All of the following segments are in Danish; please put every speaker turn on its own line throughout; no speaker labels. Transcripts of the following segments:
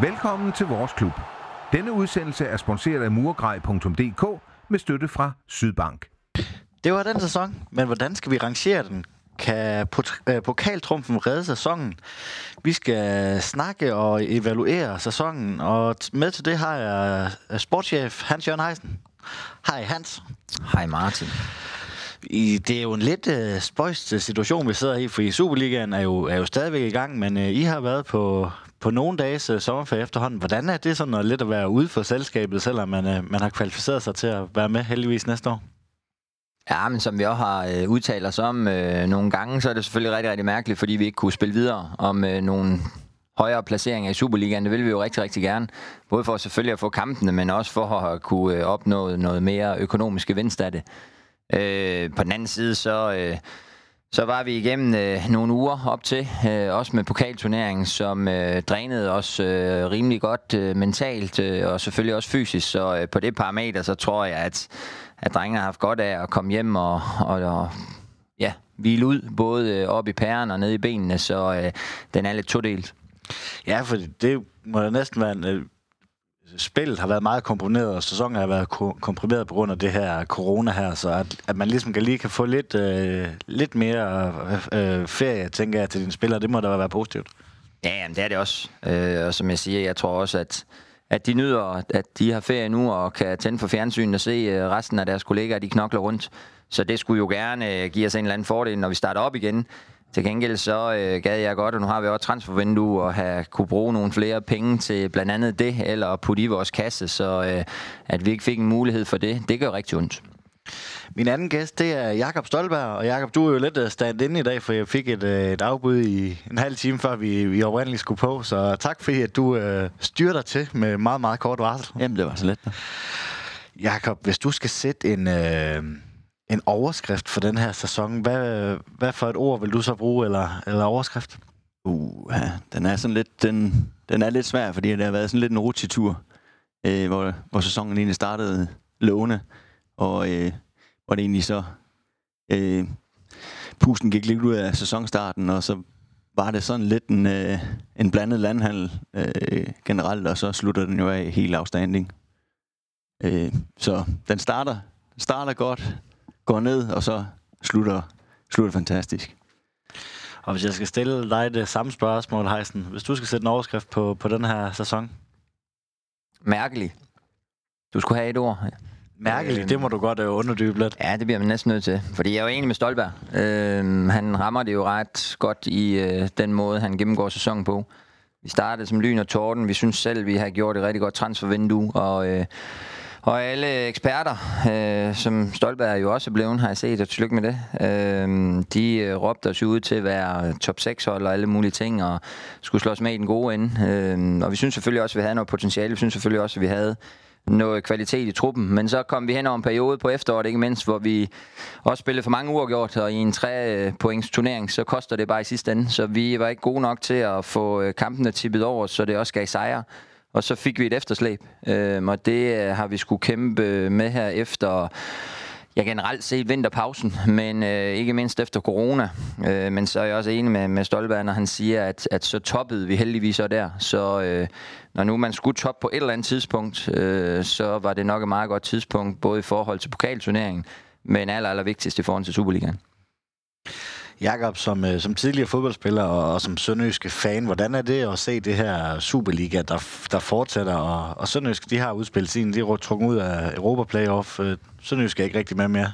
Velkommen til vores klub. Denne udsendelse er sponsoreret af murgrej.dk med støtte fra Sydbank.
Det var den sæson, men hvordan skal vi rangere den? Kan øh, pokaltrumfen redde sæsonen? Vi skal snakke og evaluere sæsonen, og med til det har jeg øh, sportschef Hans-Jørgen Heisen. Hej Hans.
Hej Martin.
I, det er jo en lidt uh, spøjst situation, vi sidder i, for i Superligaen er jo, er jo stadigvæk i gang, men uh, I har været på, på nogle dages øh, sommerferie efterhånden. Hvordan er det sådan at lidt at være ude for selskabet, selvom man, øh, man har kvalificeret sig til at være med heldigvis næste år?
Ja, men som vi også har øh, udtalt os om øh, nogle gange, så er det selvfølgelig rigtig, rigtig mærkeligt, fordi vi ikke kunne spille videre om øh, nogle højere placeringer i Superligaen. Det vil vi jo rigtig, rigtig gerne. Både for selvfølgelig at få kampene, men også for at kunne øh, opnå noget mere økonomisk gevinst af det. Øh, på den anden side, så... Øh, så var vi igennem øh, nogle uger op til, øh, også med pokalturneringen, som øh, drænede os øh, rimelig godt øh, mentalt øh, og selvfølgelig også fysisk. Så øh, på det parameter, så tror jeg, at, at drengene har haft godt af at komme hjem og, og, og ja, hvile ud, både øh, op i pæren og ned i benene, så øh, den er lidt todelt.
Ja, for det må da næsten være en, øh, spillet har været meget komprimeret, og sæsonen har været komprimeret på grund af det her corona her, så at, at man ligesom kan lige kan få lidt, øh, lidt mere øh, øh, ferie, tænker jeg, til dine spillere, det må da være positivt.
Ja, jamen, det er det også. Øh, og som jeg siger, jeg tror også, at, at de nyder, at de har ferie nu, og kan tænde for fjernsynet og se øh, resten af deres kollegaer, de knokler rundt. Så det skulle jo gerne øh, give os en eller anden fordel, når vi starter op igen. Til gengæld så øh, gad jeg godt, og nu har vi også transfervindue, og have kunne bruge nogle flere penge til blandt andet det, eller putte i vores kasse, så øh, at vi ikke fik en mulighed for det, det gør rigtig ondt.
Min anden gæst, det er Jakob Stolberg, og Jakob, du er jo lidt øh, stand inde i dag, for jeg fik et, øh, et afbud i en halv time, før vi, vi oprindeligt skulle på, så tak fordi, at du øh, styrer dig til med meget, meget kort varsel.
Jamen, det var så let.
Jakob, hvis du skal sætte en... Øh, en overskrift for den her sæson. Hvad, hvad for et ord vil du så bruge, eller, eller overskrift?
Uh, ja, den er sådan lidt, den, den er lidt svær, fordi det har været sådan lidt en rutsjetur, øh, hvor, hvor sæsonen egentlig startede lovende, og øh, hvor det egentlig så øh, pusten gik lidt ud af sæsonstarten, og så var det sådan lidt en, øh, en blandet landhandel øh, generelt, og så slutter den jo af helt afstanding. Øh, så den starter, starter godt, går ned, og så slutter, slutter fantastisk.
Og hvis jeg skal stille dig det samme spørgsmål, Heisen, hvis du skal sætte en overskrift på, på den her sæson?
Mærkelig. Du skulle have et ord.
Mærkelig, det må du godt uh, underdybe lidt.
Ja, det bliver man næsten nødt til. Fordi jeg er jo enig med Stolberg. Øh, han rammer det jo ret godt i øh, den måde, han gennemgår sæsonen på. Vi startede som lyn og torden. Vi synes selv, vi har gjort et rigtig godt transfervindue. Og øh, og alle eksperter, øh, som Stolberg jo også er blevet, har jeg set, og tillykke med det, øh, de øh, råbte os ud til at være top 6 hold og alle mulige ting, og skulle slås med i den gode ende. Øh, og vi synes selvfølgelig også, at vi havde noget potentiale. Vi synes selvfølgelig også, at vi havde noget kvalitet i truppen. Men så kom vi hen over en periode på efteråret, ikke mindst, hvor vi også spillede for mange uafgjort, og i en 3 points turnering, så koster det bare i sidste ende. Så vi var ikke gode nok til at få øh, kampene tippet over, så det også gav sejre. Og så fik vi et efterslæb, øh, og det øh, har vi skulle kæmpe med her efter ja, generelt set vinterpausen, men øh, ikke mindst efter corona. Øh, men så er jeg også enig med, med Stolberg, når han siger, at, at så toppede vi heldigvis så der. Så øh, når nu man skulle toppe på et eller andet tidspunkt, øh, så var det nok et meget godt tidspunkt, både i forhold til pokalturneringen, men aller, aller vigtigst i forhold til Superligaen.
Jakob, som, øh, som tidligere fodboldspiller og, og som sønderjyske fan, hvordan er det at se det her Superliga, der, der fortsætter? Og, og Sønderjysk, de har udspillet sin, de er trukket ud af Europa Playoff. Øh, Sønderjysk er ikke rigtig med mere.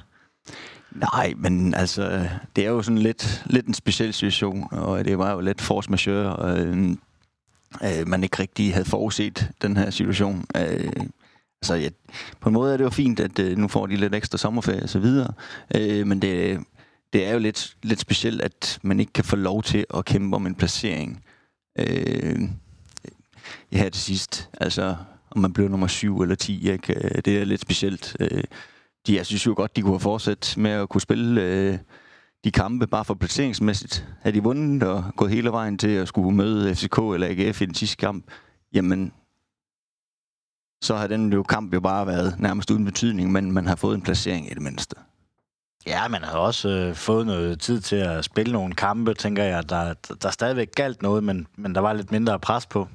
Nej, men altså, øh, det er jo sådan lidt, lidt en speciel situation, og det var jo lidt force majeure, og øh, øh, man ikke rigtig havde forudset den her situation. Øh, altså, ja, på en måde er det jo fint, at øh, nu får de lidt ekstra sommerferie og så videre, øh, men det, det er jo lidt, lidt specielt, at man ikke kan få lov til at kæmpe om en placering øh, her til sidst. Altså, om man bliver nummer 7 eller 10, ikke? Øh, det er lidt specielt. Øh, de, jeg synes jo godt, de kunne have fortsat med at kunne spille øh, de kampe bare for placeringsmæssigt. Havde de vundet og gået hele vejen til at skulle møde FCK eller AGF i den sidste kamp, jamen, så har den jo kamp jo bare været nærmest uden betydning, men man har fået en placering i det mindste.
Ja, man har også øh, fået noget tid til at spille nogle kampe, tænker jeg. Der, der stadigvæk galt noget, men, men der var lidt mindre pres på.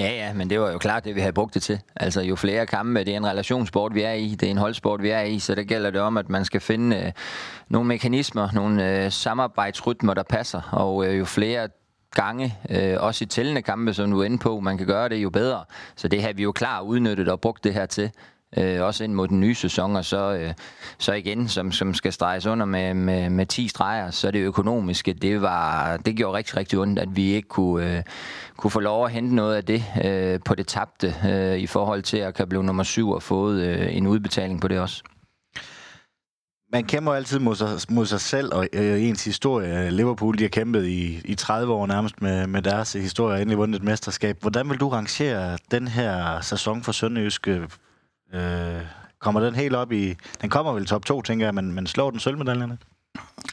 Ja, ja, men det var jo klart det, vi havde brugt det til. Altså jo flere kampe, det er en relationssport, vi er i, det er en holdsport, vi er i, så der gælder det om, at man skal finde øh, nogle mekanismer, nogle øh, samarbejdsrytmer, der passer, og øh, jo flere gange, øh, også i tællende kampe, som du er inde på, man kan gøre det jo bedre. Så det har vi jo klar udnyttet og brugt det her til øh, også ind mod den nye sæson, og så, øh, så igen, som, som skal streges under med, med, med 10 streger, så det økonomiske, det, var, det gjorde rigtig, rigtig ondt, at vi ikke kunne, øh, kunne få lov at hente noget af det øh, på det tabte, øh, i forhold til at kan blive nummer syv og fået øh, en udbetaling på det også.
Man kæmper altid mod sig, mod sig selv og øh, ens historie. Liverpool de har kæmpet i, i 30 år nærmest med, med deres historie og endelig vundet et mesterskab. Hvordan vil du rangere den her sæson for Sønderjyske Øh, kommer den helt op i... Den kommer vel top 2, tænker jeg, men, men slår den sølvmedaljerne?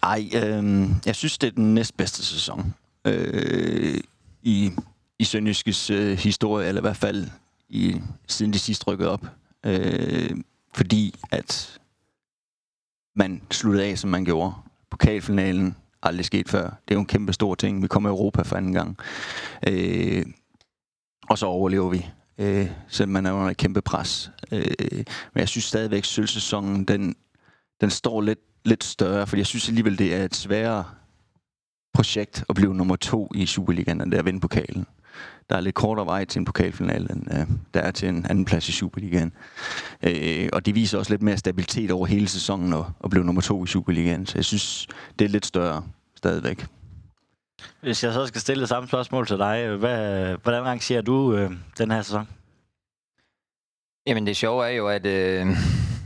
Ej, øh, jeg synes, det er den næstbedste sæson øh, i, i Sønderjyskes øh, historie, eller i hvert fald i, siden de sidst rykkede op. Øh, fordi at man sluttede af, som man gjorde. Pokalfinalen aldrig sket før. Det er jo en kæmpe stor ting. Vi kommer i Europa for anden gang. Øh, og så overlever vi øh, selvom man er under et kæmpe pres. Øh, men jeg synes stadigvæk, at sølvsæsonen, den, den står lidt, lidt større, fordi jeg synes alligevel, det er et sværere projekt at blive nummer to i Superligaen, end det at vinde pokalen. Der er lidt kortere vej til en pokalfinale, end øh, der er til en anden plads i Superligaen. Øh, og det viser også lidt mere stabilitet over hele sæsonen at, at blive nummer to i Superligaen. Så jeg synes, det er lidt større stadigvæk.
Hvis jeg så skal stille det samme spørgsmål til dig, øh, hvad, hvordan rangerer du øh, den her sæson?
Jamen det sjove er jo, at øh,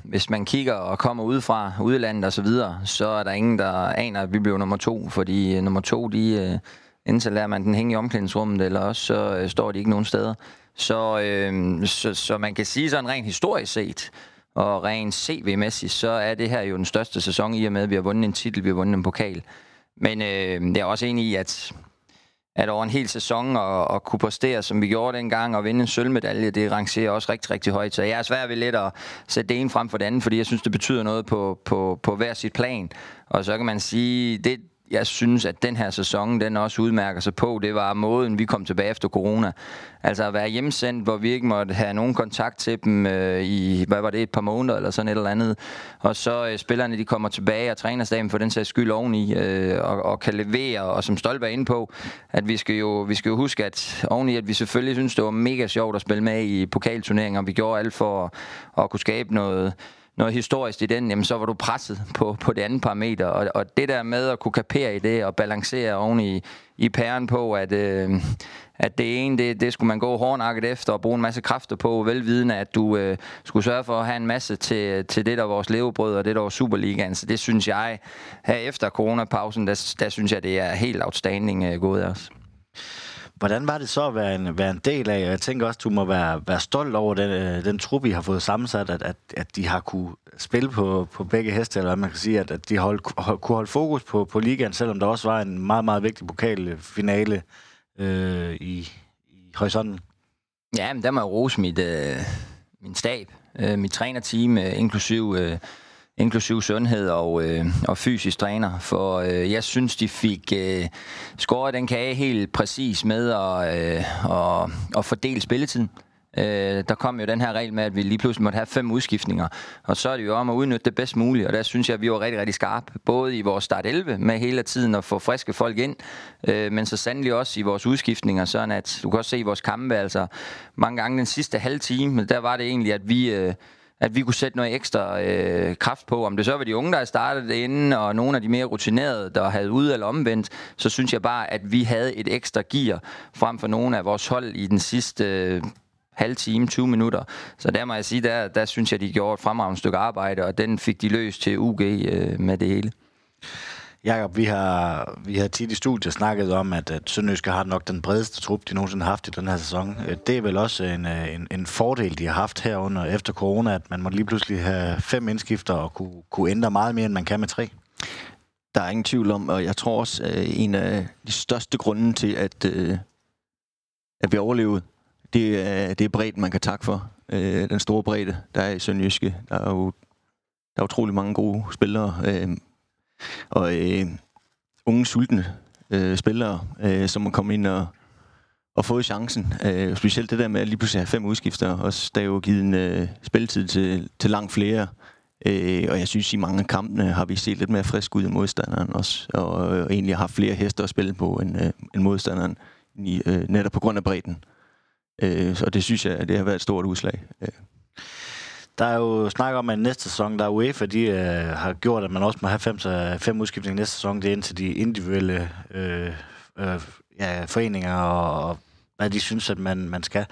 hvis man kigger og kommer ud fra udlandet og så videre, så er der ingen, der aner, at vi bliver nummer to, fordi øh, nummer to, de, øh, enten så lader man den hænge i omklædningsrummet, eller også så øh, står de ikke nogen steder. Så, øh, så, så man kan sige sådan rent historisk set, og rent CV-mæssigt, så er det her jo den største sæson i og med, at vi har vundet en titel, vi har vundet en pokal. Men øh, jeg er også enig i, at, at over en hel sæson og, og kunne præstere, som vi gjorde dengang, og vinde en sølvmedalje, det rangerer også rigtig, rigtig højt. Så jeg er svær ved lidt at sætte det ene frem for det andet, fordi jeg synes, det betyder noget på, på, på hver sit plan. Og så kan man sige, det, jeg synes, at den her sæson, den også udmærker sig på, det var måden, vi kom tilbage efter corona. Altså at være hjemsendt, hvor vi ikke måtte have nogen kontakt til dem øh, i, hvad var det, et par måneder eller sådan et eller andet. Og så øh, spillerne, de kommer tilbage, og trænerstaben for den sags skyld oveni, øh, og, og kan levere, og som Stolpe er inde på, at vi skal, jo, vi skal jo huske, at oveni, at vi selvfølgelig synes, det var mega sjovt at spille med i pokalturneringer. Vi gjorde alt for at, at kunne skabe noget noget historisk i den, jamen så var du presset på, på det andet parameter. Og, og det der med at kunne kapere i det og balancere oven i, i pæren på, at, øh, at det ene, det, det skulle man gå hårdnakket efter og bruge en masse kræfter på, velvidende, at du øh, skulle sørge for at have en masse til, til det, der var vores levebrød og det, der var Superligaen. Så det synes jeg, her efter coronapausen, der, der synes jeg, det er helt outstanding øh, gået af os.
Hvordan var det så at være en, være en del af? Jeg tænker også, du må være, være stolt over den, øh, den trup, I har fået sammensat, at, at, at de har kunne spille på, på begge heste, eller man kan sige, at, at de hold, hold, kunne holde fokus på, på ligaen, selvom der også var en meget, meget vigtig pokalfinale øh, i, i horisonten.
Ja, men der må jeg rose mit, øh, min stab, øh, mit trænerteam, øh, inklusiv... Øh, inklusiv sundhed og, øh, og fysisk træner, for øh, jeg synes, de fik øh, scoret den kage helt præcis med at, øh, og, og fordele spilletiden. Øh, der kom jo den her regel med, at vi lige pludselig måtte have fem udskiftninger, og så er det jo om at udnytte det bedst muligt, og der synes jeg, at vi var rigtig, rigtig skarpe, både i vores start 11 med hele tiden at få friske folk ind, øh, men så sandelig også i vores udskiftninger, sådan at du kan også se i vores kampe, altså mange gange den sidste halve time, der var det egentlig, at vi... Øh, at vi kunne sætte noget ekstra øh, kraft på. Om det så var de unge, der startede det inden, og nogle af de mere rutinerede, der havde ud eller omvendt, så synes jeg bare, at vi havde et ekstra gear frem for nogle af vores hold i den sidste øh, halv time, 20 minutter. Så der må jeg sige, der, der synes jeg, de gjorde et fremragende stykke arbejde, og den fik de løst til UG øh, med det hele.
Jakob, vi har, vi har tit i studiet snakket om, at, at Sønderjyske har nok den bredeste trup, de nogensinde har haft i den her sæson. Øh, det er vel også en, øh, en, en fordel, de har haft herunder efter corona, at man må lige pludselig have fem indskifter og kunne, kunne ændre meget mere, end man kan med tre.
Der er ingen tvivl om, og jeg tror også, at en af de største grunde til, at, at vi overlevede, det er, det er bredden, man kan takke for. Den store bredde, der er i Sønderjyske. Der er jo der er utrolig mange gode spillere. Og øh, unge, sultne øh, spillere, øh, som må komme ind og, og fået chancen. Øh, specielt det der med at lige pludselig have fem udskifter, også der er jo givet en øh, spilletid til, til langt flere. Øh, og jeg synes, i mange af kampene har vi set lidt mere frisk ud af modstanderen også, og, øh, og egentlig har flere hester at spille på end, øh, end modstanderen, i, øh, netop på grund af bredden. Øh, og det synes jeg, det har været et stort udslag. Øh.
Der er jo snak om, at næste sæson, der er UEFA, de øh, har gjort, at man også må have fem, fem udskiftninger næste sæson. Det er indtil de individuelle øh, øh, ja, foreninger og hvad de synes, at man, man skal.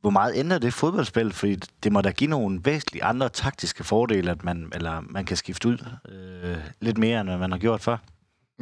Hvor meget ændrer det fodboldspil? Fordi det må da give nogle væsentlige andre taktiske fordele, at man, eller man kan skifte ud øh, lidt mere, end man har gjort før.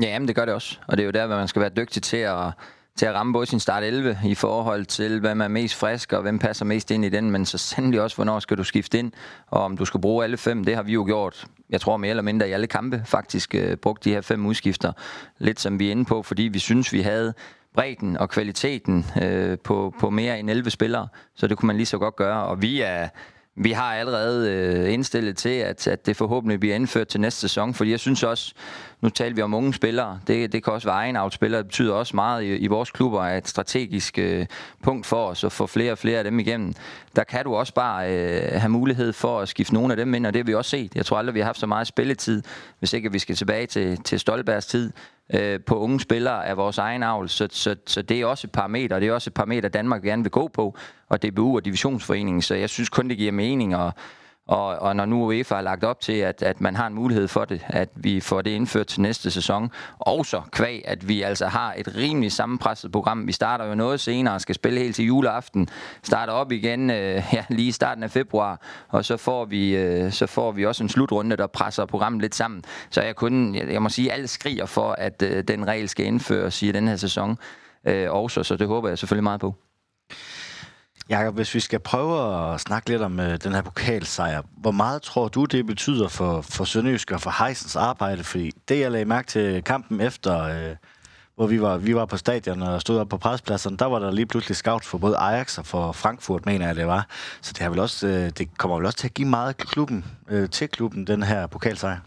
Ja, men det gør det også. Og det er jo der, hvor man skal være dygtig til at til at ramme både sin start 11 i forhold til, hvem er mest frisk, og hvem passer mest ind i den, men så sandelig også, hvornår skal du skifte ind, og om du skal bruge alle fem, det har vi jo gjort, jeg tror mere eller mindre i alle kampe, faktisk øh, brugt de her fem udskifter, lidt som vi er inde på, fordi vi synes, vi havde bredden og kvaliteten øh, på, på mere end 11 spillere, så det kunne man lige så godt gøre, og vi er vi har allerede øh, indstillet til, at, at det forhåbentlig bliver indført til næste sæson, fordi jeg synes også, nu taler vi om unge spillere, det, det kan også være egenavtspillere, det betyder også meget i, i vores klubber, at et strategisk øh, punkt for os at få flere og flere af dem igennem. Der kan du også bare øh, have mulighed for at skifte nogle af dem ind, og det har vi også set. Jeg tror aldrig, vi har haft så meget spilletid, hvis ikke vi skal tilbage til, til Stolbergs tid, øh, på unge spillere af vores egen avl, så, så, så det er også et parameter, og det er også et parameter, Danmark gerne vil gå på, og DBU og Divisionsforeningen, så jeg synes kun, det giver mening at og, og når nu UEFA har lagt op til, at, at man har en mulighed for det, at vi får det indført til næste sæson, og så kvæg, at vi altså har et rimelig sammenpresset program. Vi starter jo noget senere, skal spille helt til juleaften, starter op igen øh, ja, lige i starten af februar, og så får, vi, øh, så får vi også en slutrunde, der presser programmet lidt sammen. Så jeg, kunne, jeg, jeg må sige, at alle skriger for, at øh, den regel skal indføres i den her sæson øh, også, så det håber jeg selvfølgelig meget på.
Jakob, hvis vi skal prøve at snakke lidt om øh, den her pokalsejr, hvor meget tror du, det betyder for, for Sønderjysk og for Heisens arbejde? Fordi det, jeg lagde mærke til kampen efter, øh, hvor vi var, vi var på stadion og stod op på presspladsen, der var der lige pludselig scout for både Ajax og for Frankfurt, mener jeg, det var. Så det, har vel også, øh, det kommer vel også til at give meget klubben, til klubben, den her pokalsejr?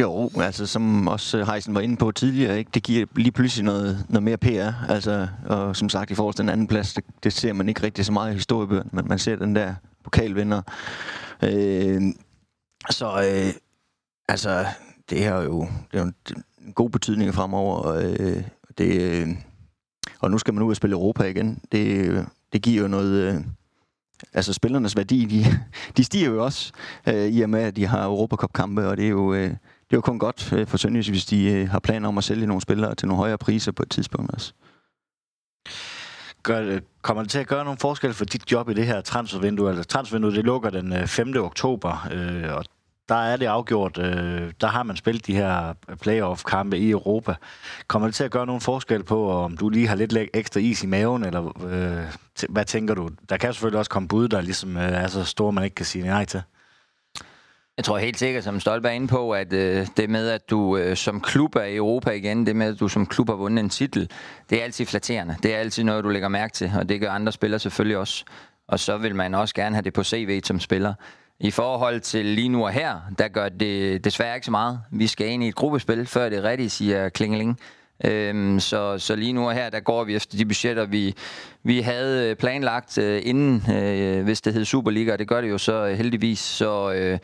Jo, altså som også øh, Heisen var inde på tidligere, ikke? det giver lige pludselig noget, noget mere PR. Altså, og som sagt, i forhold til den anden plads, det, det ser man ikke rigtig så meget i historiebøgerne, men man ser den der pokalvinder. Øh, så øh, altså, det har jo, det er jo en god betydning fremover. Og, øh, det, øh, og nu skal man ud og spille Europa igen. Det, det giver jo noget... Øh, altså spillernes værdi, de, de stiger jo også, øh, i og med, at de har Europacup-kampe, og det er jo, øh, det er jo kun godt øh, for Sønderjysk, hvis de øh, har planer om at sælge nogle spillere til nogle højere priser på et tidspunkt også.
Gør, øh, kommer det til at gøre nogle forskel for dit job i det her transfervindue? Altså transfervinduet, det lukker den øh, 5. Oktober, øh, og der er det afgjort. Øh, der har man spillet de her øh, playoff-kampe i Europa. Kommer det til at gøre nogle forskel på, om du lige har lidt ekstra is i maven, eller øh, hvad tænker du? Der kan selvfølgelig også komme bud, der ligesom øh, er så store, man ikke kan sige nej til.
Jeg tror helt sikkert, som Stolberg er inde på, at øh, det med, at du øh, som klub er i Europa igen, det med, at du som klub har vundet en titel, det er altid flatterende. Det er altid noget, du lægger mærke til, og det gør andre spillere selvfølgelig også. Og så vil man også gerne have det på CV som spiller. I forhold til lige nu og her, der gør det desværre ikke så meget. Vi skal ind i et gruppespil, før det er rigtigt, siger Klingeling. Øhm, så, så lige nu og her, der går vi efter de budgetter, vi, vi havde øh, planlagt øh, inden, øh, hvis det hed Superliga, og det gør det jo så øh, heldigvis. Så, øh,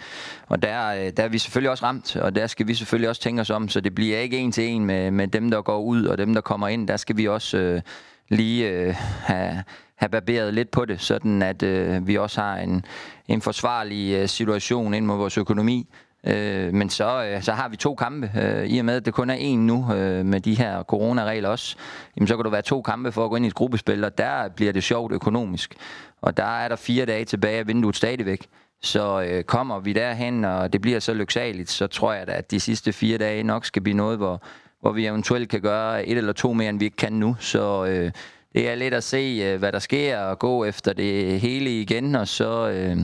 og der, øh, der er vi selvfølgelig også ramt, og der skal vi selvfølgelig også tænke os om, så det bliver ikke en til en med, med dem, der går ud og dem, der kommer ind. Der skal vi også øh, lige øh, have, have barberet lidt på det, sådan at øh, vi også har en, en forsvarlig øh, situation ind mod vores økonomi. Øh, men så, øh, så har vi to kampe, øh, i og med at det kun er en nu øh, med de her coronaregler også. Jamen, så kan du være to kampe for at gå ind i et gruppespil, og der bliver det sjovt økonomisk. Og der er der fire dage tilbage af vinduet stadigvæk. Så øh, kommer vi derhen, og det bliver så lyksaligt, så tror jeg da, at de sidste fire dage nok skal blive noget, hvor, hvor vi eventuelt kan gøre et eller to mere, end vi ikke kan nu. Så øh, det er lidt at se, øh, hvad der sker, og gå efter det hele igen, og så øh,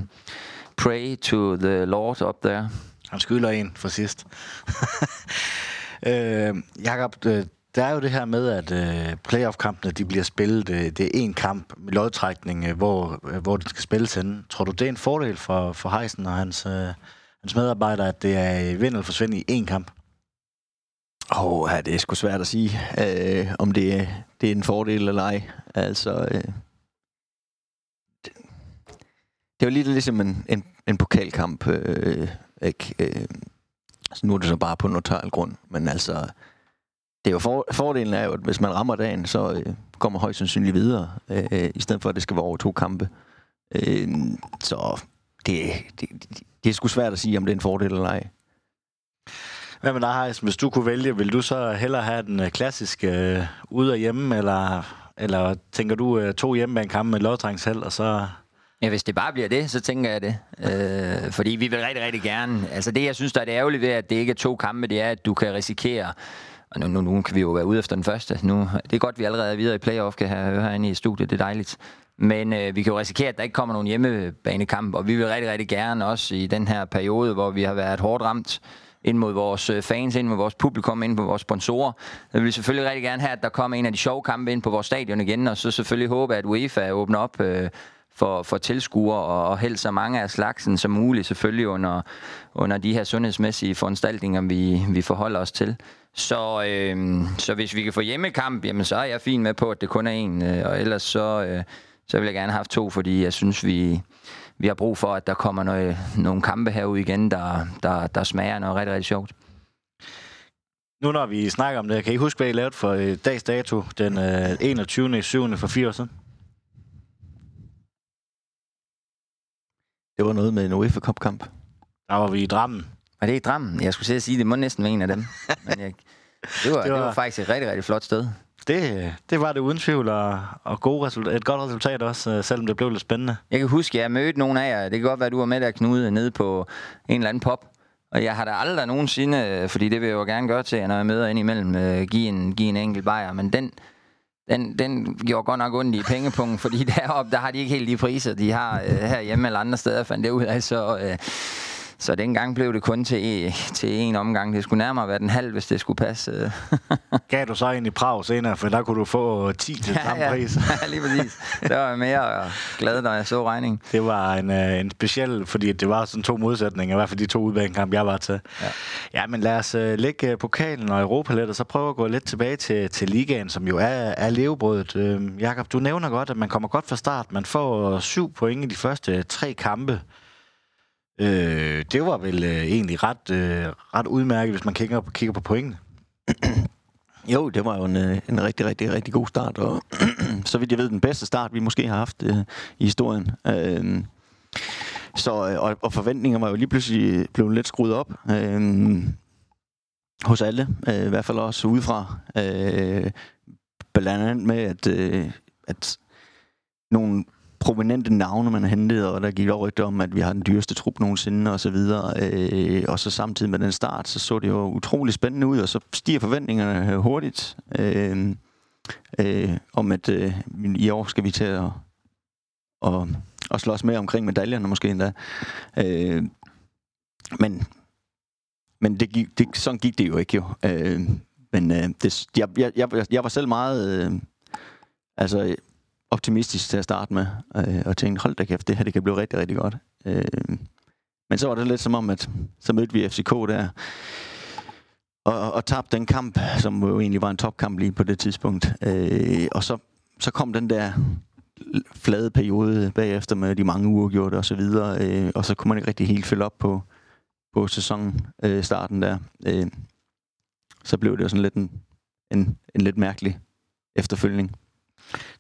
pray to the Lord up there.
Han skylder en for sidst. øh, Jakob, øh, der er jo det her med, at øh, playoff-kampene de bliver spillet. Øh, det er en kamp med lodtrækning, øh, hvor, øh, hvor den skal spilles henne. Tror du, det er en fordel for, for Heisen og hans, øh, hans medarbejdere, at det er øh, vind eller forsvind i én kamp?
Åh, oh, ja, det er sgu svært at sige, øh, om det, det er en fordel eller ej. Altså, øh, det, det er jo lidt ligesom en, en, en pokalkamp. Øh, ikke? Øh, altså, nu er det så bare på neutral grund, men altså, det er jo for, fordelen er jo, at hvis man rammer dagen, så øh, kommer højst sandsynligt videre, øh, i stedet for at det skal være over to kampe. Øh, så det, det, det, det er sgu svært at sige, om det er en fordel eller ej.
Hvad med dig, Heis? Hvis du kunne vælge, vil du så hellere have den øh, klassiske øh, ude og hjemme, eller, eller tænker du øh, to hjemmebanekampe med lodtrængshæld, og så...
Ja, hvis det bare bliver det, så tænker jeg det. Øh, fordi vi vil rigtig, rigtig gerne... Altså det, jeg synes, der er det ærgerlige ved, at det ikke er to kampe, det er, at du kan risikere... Og nu, nu, nu kan vi jo være ude efter den første. Nu, det er godt, vi allerede er videre i playoff, kan have herinde i studiet. Det er dejligt. Men øh, vi kan jo risikere, at der ikke kommer nogen hjemmebanekamp, og vi vil rigtig, rigtig gerne også i den her periode, hvor vi har været hårdt ramt, ind mod vores øh, fans, ind mod vores publikum, ind på vores sponsorer. Vi vil selvfølgelig rigtig gerne have, at der kommer en af de sjove kampe ind på vores stadion igen, og så selvfølgelig håbe, at UEFA åbner op øh, for, for tilskuere, og, og helst så mange af slagsen som muligt, selvfølgelig under, under de her sundhedsmæssige foranstaltninger, vi, vi forholder os til. Så, øh, så hvis vi kan få hjemmekamp, jamen så er jeg fin med på, at det kun er en, øh, og ellers så, øh, så vil jeg gerne have haft to, fordi jeg synes, vi, vi har brug for, at der kommer noget, nogle kampe herude igen, der, der, der smager noget rigtig, rigtig sjovt.
Nu når vi snakker om det, kan I huske, hvad I lavede for øh, dags dato den øh, 21. 7. for fire år siden?
Det var noget med en UEFA Cup kamp.
Der var vi i Drammen.
Og det er i Drammen. Jeg skulle sige, at sige, det må næsten være en af dem. Men jeg, det, var, det, var, det var faktisk et rigtig, rigtig flot sted.
Det, det var det uden tvivl, og, og gode resultat, et godt resultat også, øh, selvom det blev lidt spændende.
Jeg kan huske, at jeg mødte nogle af jer. Det kan godt være, at du var med der, Knude, nede på en eller anden pop. Og jeg har da aldrig nogensinde, fordi det vil jeg jo gerne gøre til, når jeg møder ind imellem, øh, give en, give en enkelt bajer. Men den, den, den gjorde godt nok ondt i pengepunkten, fordi deroppe, der har de ikke helt de priser, de har øh, herhjemme eller andre steder, fandt det ud af. Så, øh, så dengang blev det kun til, til en omgang. Det skulle nærmere være den halv, hvis det skulle passe.
Gav du så ind i Prag senere, for der kunne du få 10 til
ja,
samme
ja.
pris.
ja, lige præcis. Der var jeg mere glad, når jeg så regningen.
Det var en, øh, en speciel, fordi det var sådan to modsætninger, i hvert fald de to udbanekampe, jeg var til. Ja. ja, men lad os uh, lægge pokalen og Europa lidt, og så prøve at gå lidt tilbage til, til ligaen, som jo er, er levebrødet. Uh, Jakob, du nævner godt, at man kommer godt fra start. Man får syv point i de første tre kampe. Øh, det var vel øh, egentlig ret, øh, ret udmærket, hvis man kigger, på, kigger på pointene.
Jo, det var jo en, øh, en rigtig, rigtig, rigtig god start, og så vidt jeg ved, den bedste start, vi måske har haft øh, i historien. Øh, så, øh, og, og forventningerne var jo lige pludselig blevet lidt skruet op. Øh, hos alle, øh, i hvert fald også udefra. Øh, blandt andet med, at, øh, at nogle prominente navne, man hentede, og der gik jo rygter om, at vi har den dyreste trup nogensinde, og så videre. Øh, og så samtidig med den start, så så det jo utrolig spændende ud, og så stiger forventningerne øh, hurtigt. Øh, øh, om at øh, i år skal vi til at, og, og slås med omkring medaljerne måske endda. Øh, men men det gik, det, sådan gik det jo ikke jo. Øh, men øh, det, jeg, jeg, jeg, jeg var selv meget... Øh, altså, optimistisk til at starte med, øh, og tænkte, hold da kæft, det her det kan blive rigtig, rigtig godt. Øh, men så var det lidt som om, at så mødte vi FCK der, og, og tabte den kamp, som jo egentlig var en topkamp lige på det tidspunkt. Øh, og så, så kom den der flade periode bagefter med de mange uger gjort og så videre, øh, og så kunne man ikke rigtig helt følge op på, på sæsonstarten øh, starten der. Øh, så blev det jo sådan lidt en, en, en lidt mærkelig efterfølgning.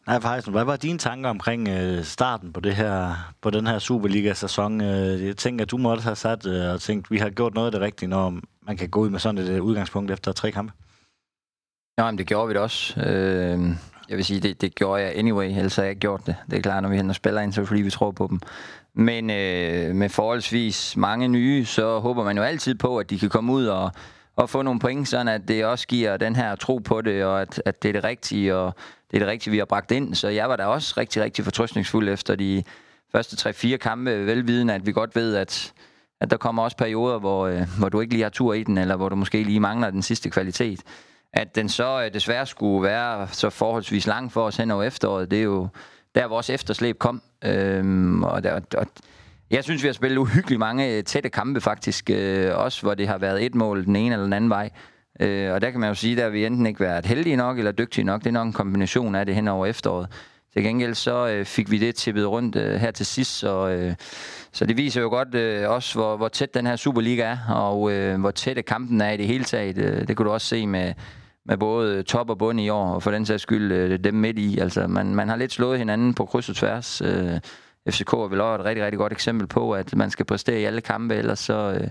Nej, faktisk. Hvad var dine tanker omkring øh, starten på det her på den her Superliga-sæson? Øh, jeg tænker, at du måtte have sat øh, og tænkt, at vi har gjort noget af det rigtige, når man kan gå ud med sådan et øh, udgangspunkt efter tre kampe.
Nej, men det gjorde vi det også. Øh, jeg vil sige, det, det gjorde jeg anyway, ellers havde jeg ikke gjort det. Det er klart, når vi henter spillere ind, så fordi vi tror på dem. Men øh, med forholdsvis mange nye, så håber man jo altid på, at de kan komme ud og, og få nogle point, sådan at det også giver den her tro på det, og at, at det er det rigtige, og det er det rigtige, vi har bragt ind. Så jeg var da også rigtig, rigtig fortrøstningsfuld efter de første 3-4 kampe, velvidende, at vi godt ved, at, at der kommer også perioder, hvor, øh, hvor du ikke lige har tur i den, eller hvor du måske lige mangler den sidste kvalitet. At den så øh, desværre skulle være så forholdsvis lang for os hen over efteråret, det er jo der, vores efterslæb kom. Øhm, og, der, og jeg synes, vi har spillet uhyggeligt mange tætte kampe faktisk, øh, også hvor det har været et mål den ene eller den anden vej. Øh, og der kan man jo sige, at vi enten ikke været heldige nok eller dygtige nok. Det er nok en kombination af det hen over efteråret. Til gengæld så øh, fik vi det tippet rundt øh, her til sidst, så, øh, så det viser jo godt øh, også, hvor, hvor tæt den her Superliga er, og øh, hvor tæt kampen er i det hele taget. Øh, det kunne du også se med, med både top og bund i år, og for den sags skyld øh, dem midt i. Altså, man, man har lidt slået hinanden på kryds og tværs. Øh, FCK er vel også et rigtig, rigtig godt eksempel på, at man skal præstere i alle kampe, ellers så, øh,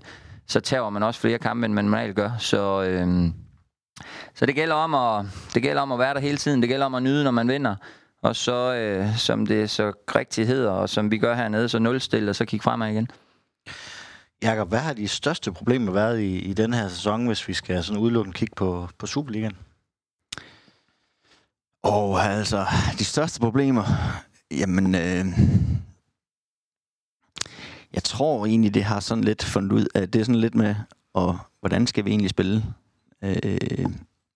så tager man også flere kampe, end man normalt gør. Så, øh, så det gælder, om at, det gælder om at være der hele tiden. Det gælder om at nyde, når man vinder. Og så, øh, som det så rigtigt hedder, og som vi gør hernede, så nulstille, og så kigge fremad igen.
Jakob, hvad har de største problemer været i, i den her sæson, hvis vi skal sådan udelukkende kigge på, på Superligaen?
Og altså, de største problemer, jamen, øh, jeg tror egentlig, det har sådan lidt fundet ud af, det er sådan lidt med, og hvordan skal vi egentlig spille? Øh,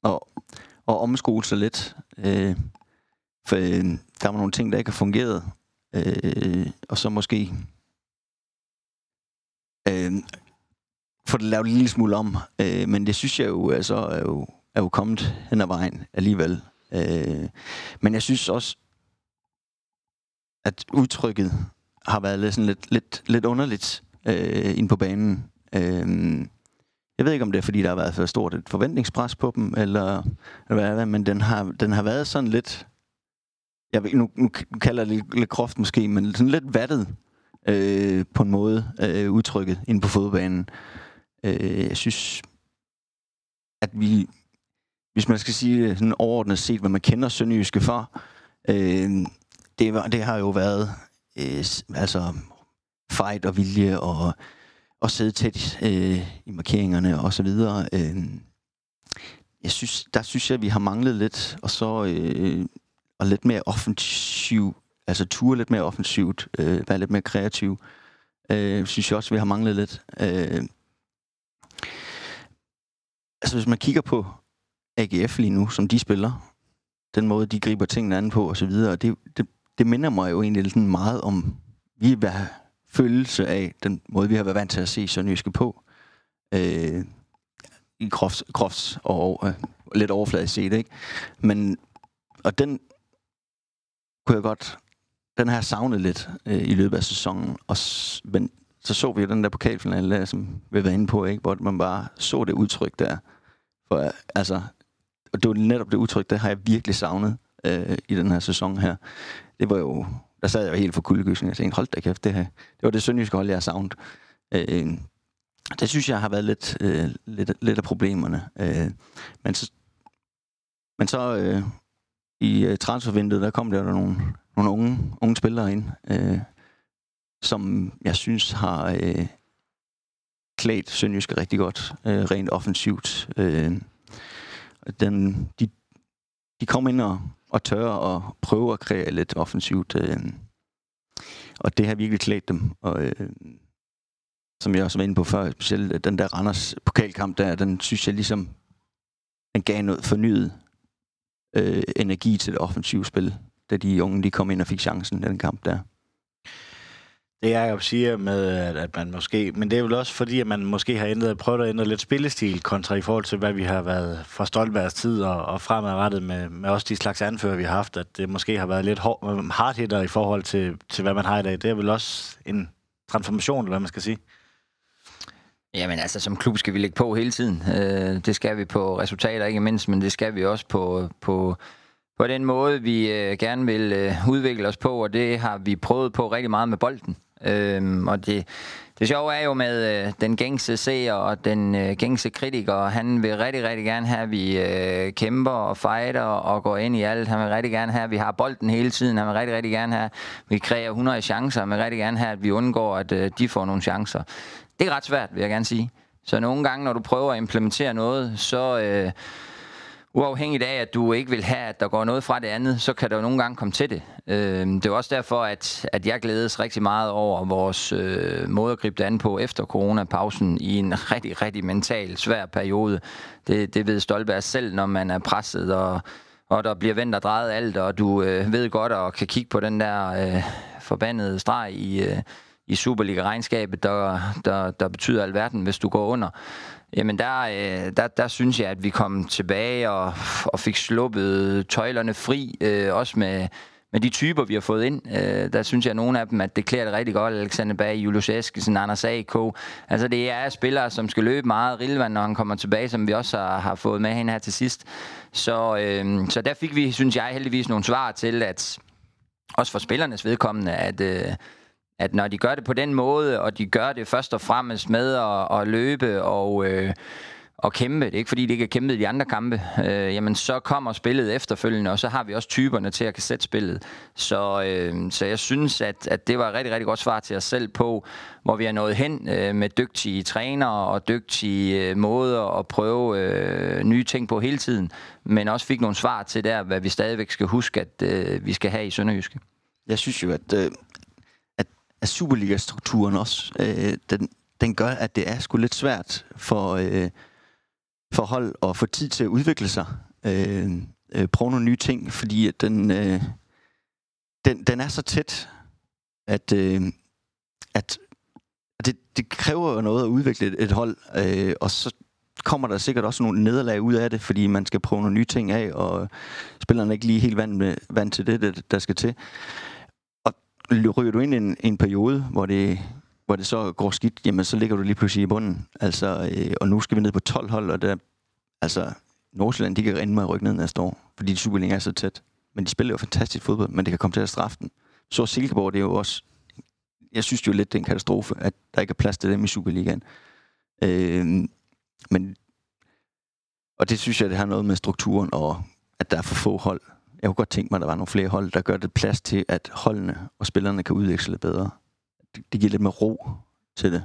og, og omskole sig lidt. Øh, for øh, der var nogle ting, der ikke har fungeret. Øh, og så måske øh, få det lavet en lille smule om. Øh, men det synes jeg jo, altså, er, jo, er jo kommet hen ad vejen alligevel. Øh, men jeg synes også, at udtrykket har været lidt, sådan lidt, lidt, lidt underligt øh, ind på banen. Øh, jeg ved ikke, om det er, fordi der har været for stort et forventningspres på dem, eller, eller hvad, men den har, den har været sådan lidt... Jeg ved, nu, nu kalder jeg det lidt, lidt groft måske, men sådan lidt vattet øh, på en måde, øh, udtrykket ind på fodbanen. Øh, jeg synes, at vi, hvis man skal sige sådan overordnet set, hvad man kender Sønderjyske for, øh, det, var, det har jo været øh, altså fight og vilje og, og sidde tæt øh, i markeringerne og så videre. Øh, jeg synes, der synes jeg, at vi har manglet lidt, og så øh, og lidt mere offensiv, altså ture lidt mere offensivt, øh, være lidt mere kreativ. Øh, synes jeg også, vi har manglet lidt. Øh, altså hvis man kigger på AGF lige nu, som de spiller, den måde, de griber tingene an på og så videre, det, det, det minder mig jo egentlig sådan meget om, vi hvad følelse af den måde, vi har været vant til at se Sønderjyske på. Øh, I krofts, krofts og øh, lidt overfladisk set, ikke? Men, og den kunne jeg godt, den har jeg savnet lidt øh, i løbet af sæsonen. Og, men så så vi jo den der pokalfinale, som vi var inde på, ikke? hvor man bare så det udtryk der. For altså, og det var netop det udtryk, der har jeg virkelig savnet øh, i den her sæson her. Det var jo, der sad jeg jo helt for kuldegysen. Jeg tænkte, hold da kæft, det her. Det var det sønderjyske hold, jeg har savnet. Øh, det synes jeg har været lidt, øh, lidt, lidt af problemerne. Øh, men så, men så øh, i øh, transfervinduet, der kom der nogle, nogle unge, unge spillere ind, øh, som jeg synes har øh, klædt Sønderjyske rigtig godt, øh, rent offensivt. Øh, den, de, de kom ind og, og tør og prøve at kreere lidt offensivt. Øh, og det har virkelig klædt dem. Og, øh, som jeg også var inde på før, specielt øh, den der Randers pokalkamp der, den synes jeg ligesom, den gav noget fornyet øh, energi til det offensive spil, da de unge de kom ind og fik chancen i den kamp der
det jeg siger med, at man måske... Men det er vel også fordi, at man måske har ændret, prøvet at ændre lidt spillestil kontra i forhold til, hvad vi har været fra Stolbergs tid og, og fremadrettet med, med også de slags anfører, vi har haft, at det måske har været lidt hard, hard hitter i forhold til, til, hvad man har i dag. Det er vel også en transformation, eller hvad man skal sige.
Jamen altså, som klub skal vi lægge på hele tiden. Øh, det skal vi på resultater, ikke mindst, men det skal vi også på, på, på den måde, vi øh, gerne vil øh, udvikle os på, og det har vi prøvet på rigtig meget med bolden. Øhm, og det, det sjove er jo med øh, den gængse seer og den øh, gængse kritiker, han vil rigtig, rigtig gerne have, at vi øh, kæmper og fighter og går ind i alt. Han vil rigtig gerne have, at vi har bolden hele tiden. Han vil rigtig, rigtig gerne have, at vi kræver 100 chancer. Han vil rigtig gerne have, at vi undgår, at øh, de får nogle chancer. Det er ret svært, vil jeg gerne sige. Så nogle gange, når du prøver at implementere noget, så... Øh, uafhængigt af, at du ikke vil have, at der går noget fra det andet, så kan der jo nogle gange komme til det. Øh, det er også derfor, at, at jeg glædes rigtig meget over vores øh, måde at gribe det an på efter coronapausen i en rigtig, rigtig mental svær periode. Det, det ved Stolberg selv, når man er presset, og, og der bliver vendt og drejet alt, og du øh, ved godt og kan kigge på den der øh, forbandede streg i... Øh, i Superliga-regnskabet, der, der, der betyder alverden, hvis du går under. Jamen der, øh, der, der synes jeg, at vi kom tilbage og, og fik sluppet tøjlerne fri, øh, også med, med de typer, vi har fået ind. Øh, der synes jeg, at nogle af dem, at det klæder det rigtig godt. Alexander Bag, Julius Eskesen, Anders A.K. Altså det er spillere, som skal løbe meget. Rilvan, når han kommer tilbage, som vi også har, har fået med hen her til sidst. Så, øh, så der fik vi, synes jeg, heldigvis nogle svar til, at også for spillernes vedkommende, at... Øh, at når de gør det på den måde, og de gør det først og fremmest med at, at løbe og, øh, og kæmpe, det er ikke fordi, de ikke har kæmpet i de andre kampe, øh, jamen så kommer spillet efterfølgende, og så har vi også typerne til at kan sætte spillet. Så, øh, så jeg synes, at, at det var et rigtig, rigtig godt svar til os selv på, hvor vi er nået hen øh, med dygtige trænere og dygtige øh, måder at prøve øh, nye ting på hele tiden, men også fik nogle svar til der, hvad vi stadigvæk skal huske, at øh, vi skal have i Sønderjyske.
Jeg synes jo, at øh, af Superliga-strukturen også, øh, den, den gør, at det er sgu lidt svært for, øh, for hold at få tid til at udvikle sig. Øh, øh, prøve nogle nye ting, fordi at den, øh, den, den er så tæt, at, øh, at det, det kræver jo noget at udvikle et, et hold, øh, og så kommer der sikkert også nogle nederlag ud af det, fordi man skal prøve nogle nye ting af, og spillerne er ikke lige helt vant, med, vant til det, der skal til ryger du ind i en, en periode, hvor det, hvor det så går skidt, jamen så ligger du lige pludselig i bunden. Altså, øh, og nu skal vi ned på 12 hold, og der, altså, Nordsjælland, de kan rende med at rykke ned næste år, fordi Superliga er så tæt. Men de spiller jo fantastisk fodbold, men det kan komme til at straffe den. Så Silkeborg, det er jo også, jeg synes jo lidt, det er en katastrofe, at der ikke er plads til dem i Superligaen. Øh, men, og det synes jeg, det har noget med strukturen, og at der er for få hold jeg kunne godt tænke mig, at der var nogle flere hold, der gør det plads til, at holdene og spillerne kan udveksle lidt bedre. Det, det giver lidt mere ro til det.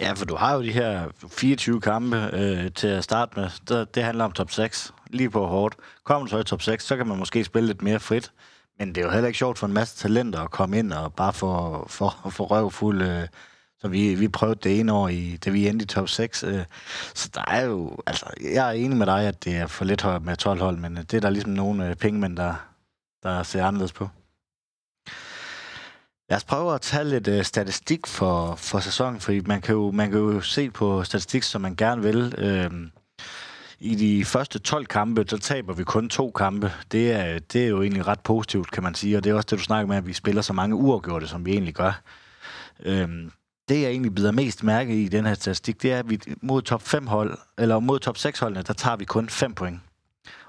Ja, for du har jo de her 24 kampe øh, til at starte med. Det, det handler om top 6, lige på hårdt. Kommer du så i top 6, så kan man måske spille lidt mere frit. Men det er jo heller ikke sjovt for en masse talenter at komme ind og bare få, for, få røvfuld øh, så vi, vi prøvede det ene år, i, da vi endte i top 6. Øh, så der er jo... Altså, jeg er enig med dig, at det er for lidt højt med 12 hold, men øh, det er der ligesom nogle øh, pengemænd, der, der ser anderledes på. Lad os prøve at tage lidt øh, statistik for, for sæsonen, fordi man kan, jo, man kan jo se på statistik, som man gerne vil. Øh, I de første 12 kampe, der taber vi kun to kampe. Det er, det er jo egentlig ret positivt, kan man sige, og det er også det, du snakker med, at vi spiller så mange uafgjorte, som vi egentlig gør. Øhm, det, jeg egentlig bider mest mærke i den her statistik, det er, at vi mod top 5 hold, eller mod top 6 holdene, der tager vi kun 5 point.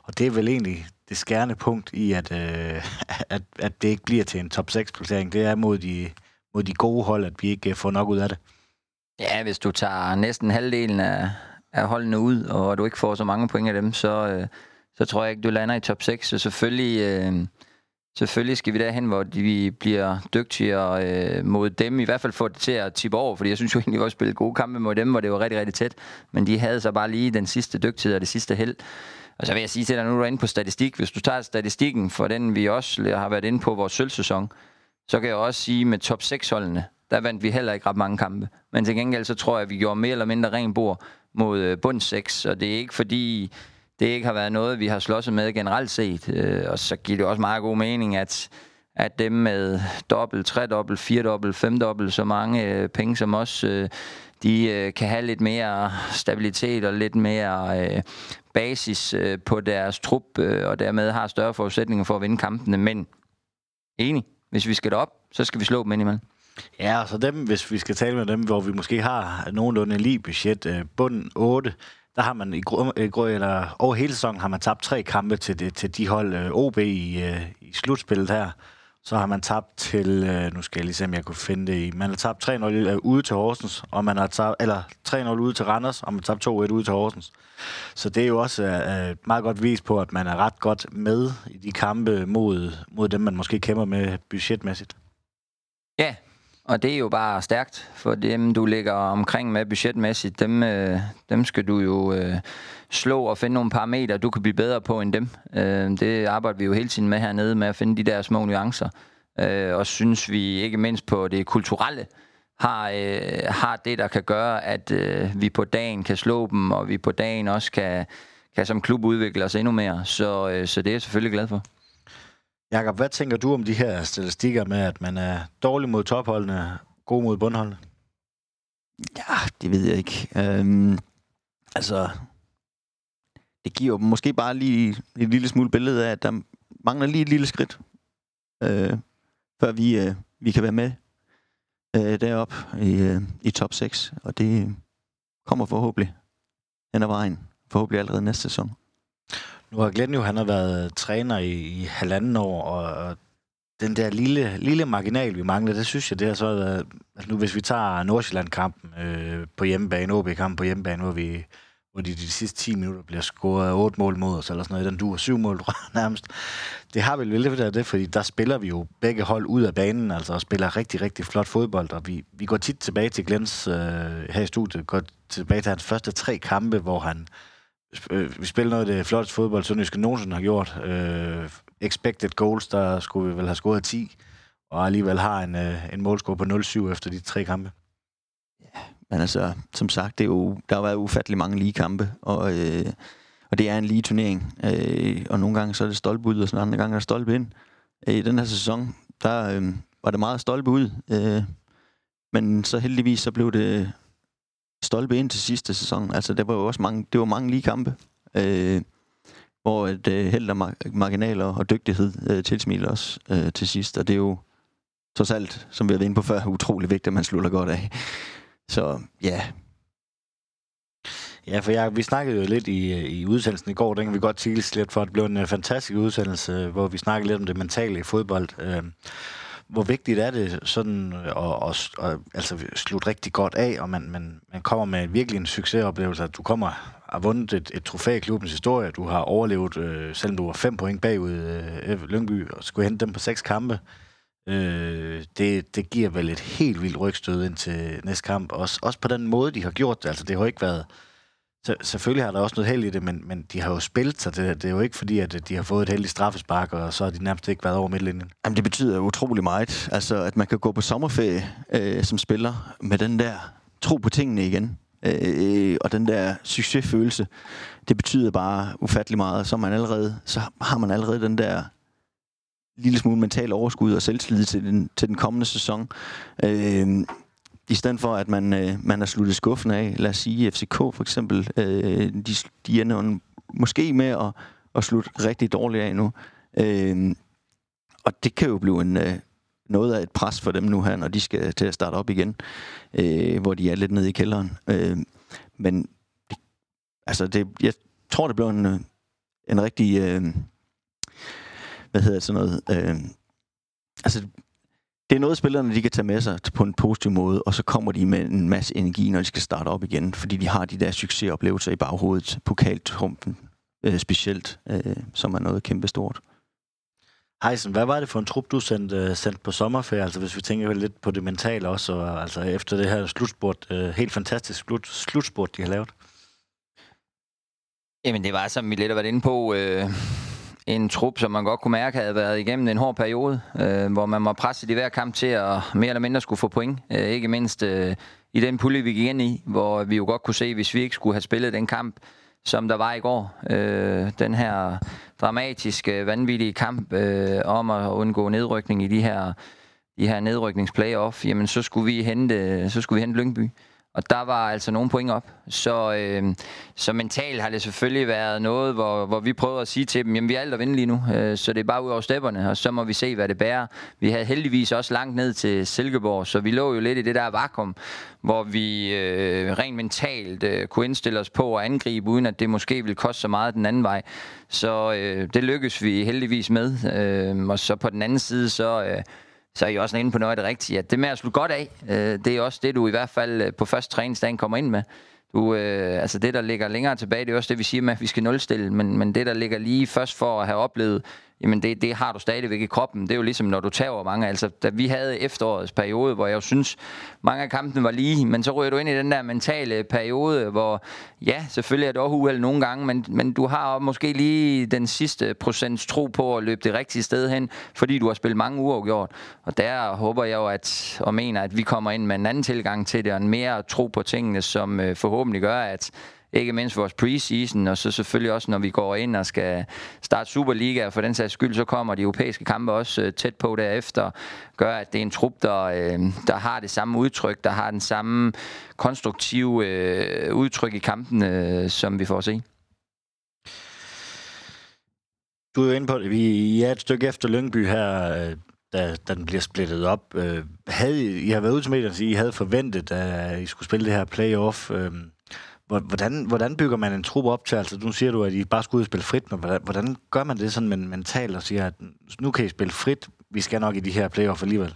Og det er vel egentlig det skærende punkt i, at, øh, at, at det ikke bliver til en top 6-placering. Det er mod de, mod de gode hold, at vi ikke øh, får nok ud af det.
Ja, hvis du tager næsten halvdelen af, af holdene ud, og du ikke får så mange point af dem, så, øh, så tror jeg ikke, du lander i top 6. Så selvfølgelig... Øh, Selvfølgelig skal vi derhen, hvor vi bliver dygtigere øh, mod dem. I hvert fald få det til at tippe over, fordi jeg synes jo egentlig, at vi spillet gode kampe mod dem, hvor det var rigtig, rigtig tæt. Men de havde så bare lige den sidste dygtighed og det sidste held. Og så vil jeg sige til dig, nu er du inde på statistik. Hvis du tager statistikken for den, vi også har været inde på vores sølvsæson, så kan jeg også sige, med top 6-holdene, der vandt vi heller ikke ret mange kampe. Men til gengæld så tror jeg, at vi gjorde mere eller mindre ren bord mod øh, bund 6. Og det er ikke fordi det ikke har været noget, vi har slåsset med generelt set. Øh, og så giver det også meget god mening, at, at dem med dobbelt, tredobbelt, firedobbelt, femdobbelt så mange øh, penge som os, øh, de øh, kan have lidt mere stabilitet og lidt mere øh, basis øh, på deres trup, øh, og dermed har større forudsætninger for at vinde kampene. Men enig, hvis vi skal derop, så skal vi slå dem indimellem.
Ja, så dem, hvis vi skal tale med dem, hvor vi måske har nogenlunde lige budget, øh, bunden 8, der har man i grø, øh, eller over hele sæsonen har man tabt tre kampe til, det, til de hold øh, OB i, øh, i slutspillet her. Så har man tabt til, nu skal jeg lige se, om jeg kunne finde det i, man har tabt 3-0 ude til Horsens, og man har tabt, eller 3-0 ude til Randers, og man har tabt 2-1 ude til Horsens. Så det er jo også et meget godt vis på, at man er ret godt med i de kampe mod, mod dem, man måske kæmper med budgetmæssigt.
Ja, og det er jo bare stærkt, for dem, du ligger omkring med budgetmæssigt, dem, øh, dem skal du jo øh, slå og finde nogle parametre, du kan blive bedre på end dem. Øh, det arbejder vi jo hele tiden med hernede, med at finde de der små nuancer. Øh, og synes vi ikke mindst på det kulturelle, har, øh, har det, der kan gøre, at øh, vi på dagen kan slå dem, og vi på dagen også kan, kan som klub udvikle os endnu mere. Så, øh, så det er jeg selvfølgelig glad for.
Jakob, hvad tænker du om de her statistikker med, at man er dårlig mod topholdene, god mod bundholdene?
Ja, det ved jeg ikke. Øhm, altså, det giver måske bare lige et lille smule billede af, at der mangler lige et lille skridt, øh, før vi, øh, vi kan være med øh, derop i, øh, i top 6. Og det kommer forhåbentlig hen ad vejen. Forhåbentlig allerede næste sæson.
Nu har Glenn jo, han har været træner i, i halvanden år, og den der lille, lille marginal, vi mangler, det synes jeg, det har så været... Altså nu, hvis vi tager Nordsjælland-kampen øh, på hjemmebane, OB-kampen på hjemmebane, hvor vi hvor de de sidste 10 minutter bliver scoret 8 mål mod os, eller sådan noget, den duer 7 mål nærmest. Det har vel lidt af det, fordi der spiller vi jo begge hold ud af banen, altså og spiller rigtig, rigtig flot fodbold, og vi, vi går tit tilbage til Glens øh, her i studiet, går tilbage til hans første tre kampe, hvor han øh, Øh, vi spiller noget af det flotteste fodbold, Sønderjyske nogensinde har gjort. Øh, expected goals, der skulle vi vel have scoret 10, og alligevel har en, øh, en målscore på 0-7 efter de tre kampe.
Ja, men altså, som sagt, det er jo, der har været ufattelig mange lige kampe, og, øh, og det er en lige turnering. Øh, og nogle gange så er det stolpe ud, og sådan andre gange er det stolpe ind. Øh, I den her sæson, der øh, var det meget stolpe ud, øh, men så heldigvis så blev det stolpe ind til sidste sæson. Altså, det var jo også mange, det var mange lige kampe, øh, hvor et øh, held og mar- marginaler og dygtighed øh, tilsmiler os øh, til sidst. Og det er jo trods alt, som vi har været inde på før, utrolig vigtigt, at man slutter godt af. Så ja.
Ja, for jeg, vi snakkede jo lidt i, øh, i udsendelsen i går, den kan vi godt tilse lidt for, at det blev en øh, fantastisk udsendelse, øh, hvor vi snakkede lidt om det mentale i fodbold. Øh, hvor vigtigt er det sådan at, at, at, at altså, slutte rigtig godt af, og man, man, man kommer med virkelig en succesoplevelse, at du kommer har vundet et, et trofæ i klubbens historie, du har overlevet, øh, selvom du var fem point bagud øh, Lyngby, og skulle hente dem på seks kampe. Øh, det, det giver vel et helt vildt rygstød ind til næste kamp. Også, også på den måde, de har gjort det. Altså, det har ikke været... Så, selvfølgelig har der også noget held i det, men, men de har jo spillet sig det. Det er jo ikke fordi, at de har fået et heldigt straffespark, og så har de nærmest ikke været over midtlinjen.
Jamen, det betyder utrolig meget. Altså, at man kan gå på sommerferie øh, som spiller med den der tro på tingene igen. Øh, og den der succesfølelse, det betyder bare ufattelig meget. Så, man allerede, så har man allerede den der lille smule mental overskud og selvtillid til den, til den kommende sæson. Øh, i stedet for, at man, øh, man har sluttet skuffen af, lad os sige FCK for eksempel, øh, de, de ender måske med at, at slutte rigtig dårligt af nu. Øh, og det kan jo blive en, øh, noget af et pres for dem nu her, når de skal til at starte op igen, øh, hvor de er lidt nede i kælderen. Øh, men altså det, jeg tror, det bliver en, øh, en rigtig... Øh, hvad hedder det, sådan noget... Øh, altså, det er noget, spillerne de kan tage med sig på en positiv måde, og så kommer de med en masse energi, når de skal starte op igen, fordi de har de der succesoplevelser i baghovedet, pokaltrumpen øh, specielt, øh, som er noget kæmpestort.
Heisen, hvad var det for en trup, du sendte, sendt på sommerferie? Altså hvis vi tænker lidt på det mentale også, og, altså efter det her slutspurt, øh, helt fantastisk slut, slutspurt, de har lavet.
Jamen det var, som vi lidt har været inde på, øh, en trup, som man godt kunne mærke havde været igennem en hård periode, øh, hvor man var presset i hver kamp til at mere eller mindre skulle få point. Øh, ikke mindst øh, i den pulje, vi gik ind i, hvor vi jo godt kunne se, hvis vi ikke skulle have spillet den kamp, som der var i går. Øh, den her dramatiske, øh, vanvittige kamp øh, om at undgå nedrykning i de her, de her nedrykningsplayoff, jamen så skulle vi hente, så skulle vi hente Lyngby. Og der var altså nogle point op. Så, øh, så mentalt har det selvfølgelig været noget, hvor, hvor vi prøver at sige til dem, jamen vi er alt at vinde lige nu, øh, så det er bare ud over stepperne, og så må vi se, hvad det bærer. Vi havde heldigvis også langt ned til Silkeborg, så vi lå jo lidt i det der vakuum, hvor vi øh, rent mentalt øh, kunne indstille os på at angribe, uden at det måske ville koste så meget den anden vej. Så øh, det lykkedes vi heldigvis med. Øh, og så på den anden side, så... Øh, så er I også inde på noget af det rigtige. At det med at slutte godt af, øh, det er også det, du i hvert fald øh, på første træningsdagen kommer ind med. Du, øh, altså det, der ligger længere tilbage, det er også det, vi siger med, at vi skal nulstille, men, men det, der ligger lige først for at have oplevet jamen det, det har du stadigvæk i kroppen. Det er jo ligesom, når du tager mange. Altså, da vi havde efterårets periode, hvor jeg jo synes, mange af kampene var lige, men så ryger du ind i den der mentale periode, hvor ja, selvfølgelig er det også uheld nogle gange, men, men du har måske lige den sidste procents tro på at løbe det rigtige sted hen, fordi du har spillet mange uafgjort. Og der håber jeg jo at, og mener, at vi kommer ind med en anden tilgang til det, og en mere tro på tingene, som øh, forhåbentlig gør, at ikke mindst vores preseason, og så selvfølgelig også, når vi går ind og skal starte Superliga, og for den sags skyld, så kommer de europæiske kampe også øh, tæt på derefter, gør, at det er en trup, der, øh, der har det samme udtryk, der har den samme konstruktive øh, udtryk i kampen, øh, som vi får at se.
Du er jo inde på det. Vi er et stykke efter Lyngby her, øh, da, da den bliver splittet op. Øh, havde I, har været ude til medierne at I havde forventet, at I skulle spille det her playoff. Øh, Hvordan, hvordan bygger man en trup op til? Altså, nu siger du, at I bare skulle ud og spille frit, men hvordan, hvordan gør man det sådan mentalt og siger, at nu kan I spille frit, vi skal nok i de her playoff alligevel?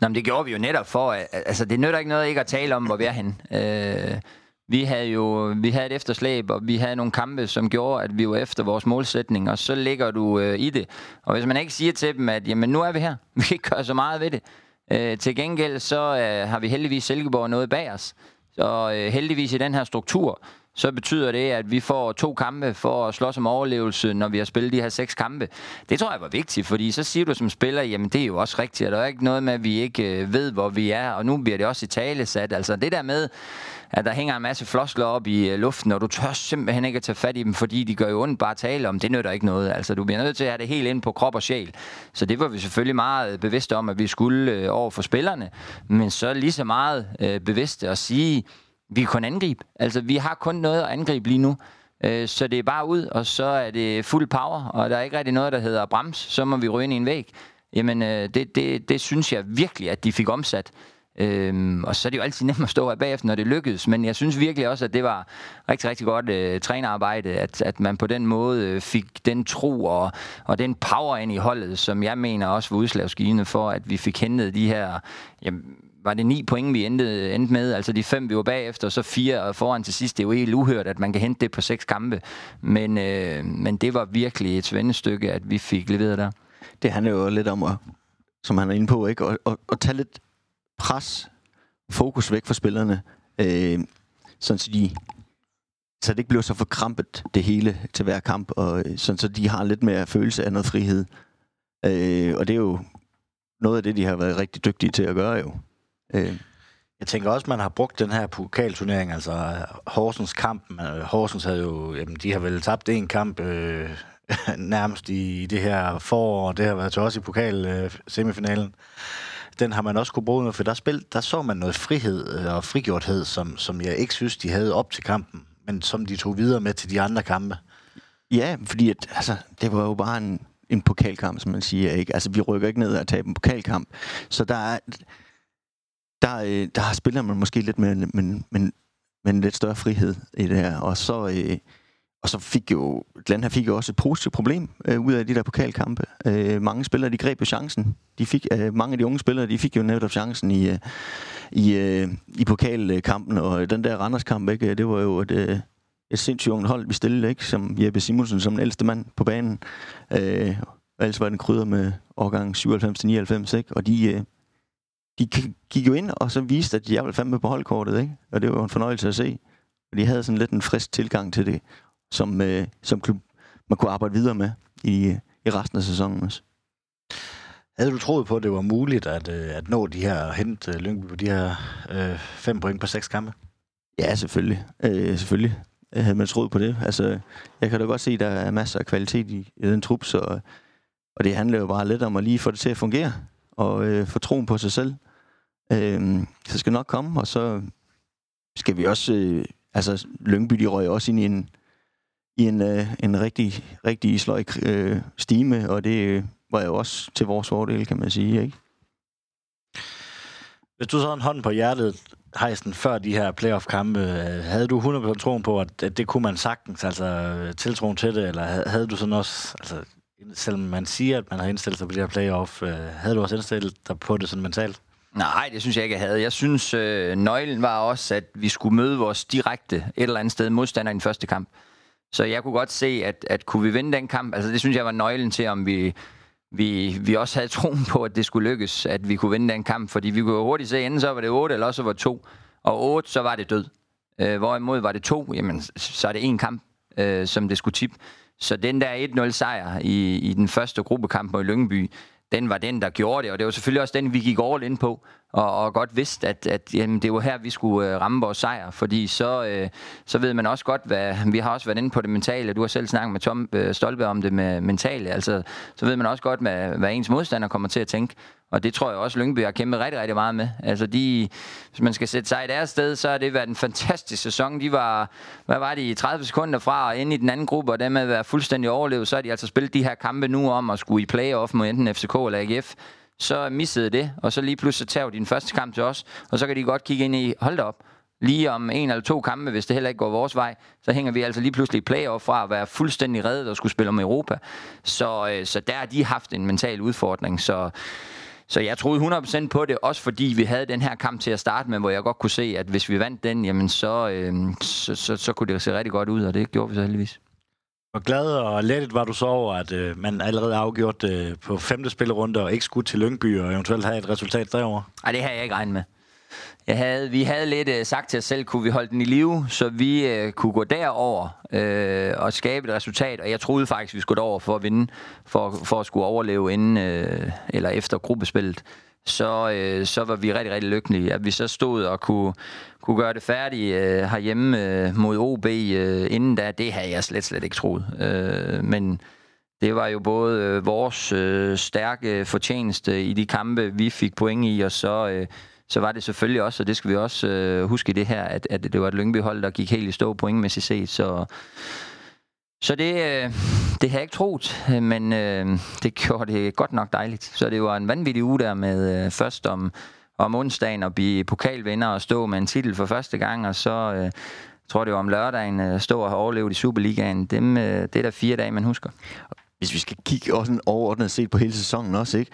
Nå, men det gjorde vi jo netop for, altså det nytter ikke noget ikke at tale om, hvor vi er henne. Øh, vi havde jo vi havde et efterslæb, og vi havde nogle kampe, som gjorde, at vi var efter vores målsætning, og så ligger du øh, i det. Og hvis man ikke siger til dem, at jamen, nu er vi her, vi kan ikke gøre så meget ved det. Øh, til gengæld så øh, har vi heldigvis Silkeborg noget bag os. Så øh, heldigvis i den her struktur, så betyder det, at vi får to kampe for at slås om overlevelse, når vi har spillet de her seks kampe. Det tror jeg var vigtigt, fordi så siger du som spiller, jamen det er jo også rigtigt, og der er ikke noget med, at vi ikke øh, ved, hvor vi er, og nu bliver det også i tale sat. Altså det der med, at der hænger en masse floskler op i øh, luften, og du tør simpelthen ikke at tage fat i dem, fordi de gør jo ondt bare at tale om. Det nytter ikke noget. Altså, du bliver nødt til at have det helt ind på krop og sjæl. Så det var vi selvfølgelig meget øh, bevidste om, at vi skulle øh, over for spillerne, men så lige så meget øh, bevidste at sige, vi kan angribe. Altså, vi har kun noget at angribe lige nu. Øh, så det er bare ud, og så er det fuld power, og der er ikke rigtig noget, der hedder brems. Så må vi ryge ind i en væg. Jamen, øh, det, det, det synes jeg virkelig, at de fik omsat. Øhm, og så er det jo altid nemt at stå her bagefter, når det lykkedes. Men jeg synes virkelig også, at det var rigtig, rigtig godt øh, trænerarbejde, at, at man på den måde øh, fik den tro og, og den power ind i holdet, som jeg mener også var udslagsgivende for, at vi fik hentet de her... Jamen, var det ni point, vi endte, endte med. Altså de fem, vi var bagefter, og så fire foran til sidst. Det er jo helt uhørt, at man kan hente det på seks kampe. Men, øh, men det var virkelig et svendestykke, at vi fik leveret der.
Det handler jo lidt om, at, som han er inde på, ikke? At, at, at tage lidt pres, fokus væk fra spillerne, øh, sådan så de så det ikke bliver så forkrampet det hele til hver kamp, og øh, sådan så de har lidt mere følelse af noget frihed. Øh, og det er jo noget af det, de har været rigtig dygtige til at gøre jo.
Øh. Jeg tænker også, man har brugt den her pokalturnering, altså øh, Horsens kamp. Øh, Horsens havde jo, jamen, de har vel tabt en kamp øh, nærmest i, i det her forår, og det har været til også i pokal øh, semifinalen den har man også kunne bruge, for der, spil, der så man noget frihed øh, og frigjorthed, som, som jeg ikke synes, de havde op til kampen, men som de tog videre med til de andre kampe.
Ja, fordi at, altså, det var jo bare en, en pokalkamp, som man siger. Ikke? Altså, vi rykker ikke ned og tager en pokalkamp. Så der er, der, øh, der spiller man måske lidt med, men, men, men lidt større frihed i det her. Og så, øh, og så fik jo, Glenn her fik jo også et positivt problem øh, ud af de der pokalkampe. Øh, mange spillere, de greb jo chancen. De fik, øh, mange af de unge spillere, de fik jo netop chancen i, øh, i, øh, i pokalkampen, og den der Randers-kamp, ikke, det var jo et, øh, et sindssygt ungt hold, vi stillede, ikke, som Jeppe Simonsen som den ældste mand på banen. Øh, og ellers var den krydder med årgang 97-99, ikke? og de, øh, de gik jo ind og så viste, at de er fandme på holdkortet, ikke? og det var jo en fornøjelse at se. Og de havde sådan lidt en frisk tilgang til det som, øh, som klub man kunne arbejde videre med i, i resten af sæsonen også.
Havde du troet på, at det var muligt at, øh, at nå de her, hente øh, Lyngby på de her øh, fem point på seks kampe?
Ja, selvfølgelig. Øh, selvfølgelig havde man troet på det. Altså, jeg kan da godt se, at der er masser af kvalitet i, i den trup, så, og det handler jo bare lidt om at lige få det til at fungere, og øh, få troen på sig selv. Øh, så skal nok komme, og så skal vi også... Øh, altså, Lyngby, de røg også ind i en, i en, øh, en rigtig, rigtig sløj øh, stime, og det øh, var jo også til vores fordel, kan man sige, ikke?
Hvis du så en hånd på hjertet, Heisen, før de her playoff-kampe, øh, havde du 100% troen på, at det kunne man sagtens, altså tiltroen til det, eller havde du sådan også, altså selvom man siger, at man har indstillet sig på de her playoff, øh, havde du også indstillet dig på det sådan mentalt?
Nej, det synes jeg ikke, jeg havde. Jeg synes, øh, nøglen var også, at vi skulle møde vores direkte et eller andet sted modstander i den første kamp. Så jeg kunne godt se, at, at kunne vi vinde den kamp, altså det synes jeg var nøglen til, om vi, vi, vi også havde troen på, at det skulle lykkes, at vi kunne vinde den kamp. Fordi vi kunne jo hurtigt se, enten så var det 8, eller også var 2. Og 8, så var det død. Øh, hvorimod var det 2, jamen så er det en kamp, øh, som det skulle tippe. Så den der 1-0 sejr i, i den første gruppekamp mod Lyngby, den var den, der gjorde det, og det var selvfølgelig også den, vi gik all ind på, og, og godt vidste, at, at jamen, det var her, vi skulle øh, ramme vores sejr, fordi så, øh, så ved man også godt, hvad, vi har også været inde på det mentale, du har selv snakket med Tom øh, Stolpe om det med mentale, altså, så ved man også godt, hvad, hvad ens modstander kommer til at tænke, og det tror jeg også, Lyngby har kæmpet rigtig, rigtig meget med. Altså de, hvis man skal sætte sig i deres sted, så har det været en fantastisk sæson. De var, hvad var de, 30 sekunder fra og ind i den anden gruppe, og dermed være fuldstændig overlevet. Så har de altså spillet de her kampe nu om at skulle i playoff mod enten FCK eller AGF. Så missede det, og så lige pludselig tager din første kamp til os, og så kan de godt kigge ind i, hold da op, lige om en eller to kampe, hvis det heller ikke går vores vej, så hænger vi altså lige pludselig playoff fra at være fuldstændig reddet og skulle spille om Europa. Så, øh, så der har de haft en mental udfordring. Så så jeg troede 100% på det, også fordi vi havde den her kamp til at starte med, hvor jeg godt kunne se, at hvis vi vandt den, jamen så, øh, så, så, så kunne det se rigtig godt ud, og det gjorde vi så heldigvis.
Hvor glad og lettet var du så over, at øh, man allerede afgjort øh, på femte spillerunde og ikke skulle til Lyngby og eventuelt have et resultat derovre?
Nej, det havde jeg ikke regnet med. Jeg havde, vi havde lidt øh, sagt til os selv, kunne vi holde den i live, så vi øh, kunne gå derover øh, og skabe et resultat. Og jeg troede faktisk, vi skulle derover for at vinde, for, for at skulle overleve inden øh, eller efter gruppespillet. Så, øh, så var vi rigtig, rigtig lykkelige, at vi så stod og kunne, kunne gøre det færdigt øh, herhjemme øh, mod OB øh, inden da. Det havde jeg slet, slet ikke troet. Øh, men det var jo både øh, vores øh, stærke fortjeneste i de kampe, vi fik point i, og så... øh, så var det selvfølgelig også, og det skal vi også øh, huske i det her, at, at det var et Lyngby-hold, der gik helt i stå pointmæssigt set, så... Så det, øh, det har jeg ikke troet, men øh, det gjorde det godt nok dejligt. Så det var en vanvittig uge der med øh, først om, om onsdagen at blive pokalvinder og stå med en titel for første gang, og så øh, tror det var om lørdagen øh, stå og have overlevet i Superligaen. Dem, øh, det er der fire dage, man husker.
Hvis vi skal kigge også en overordnet set på hele sæsonen også, ikke?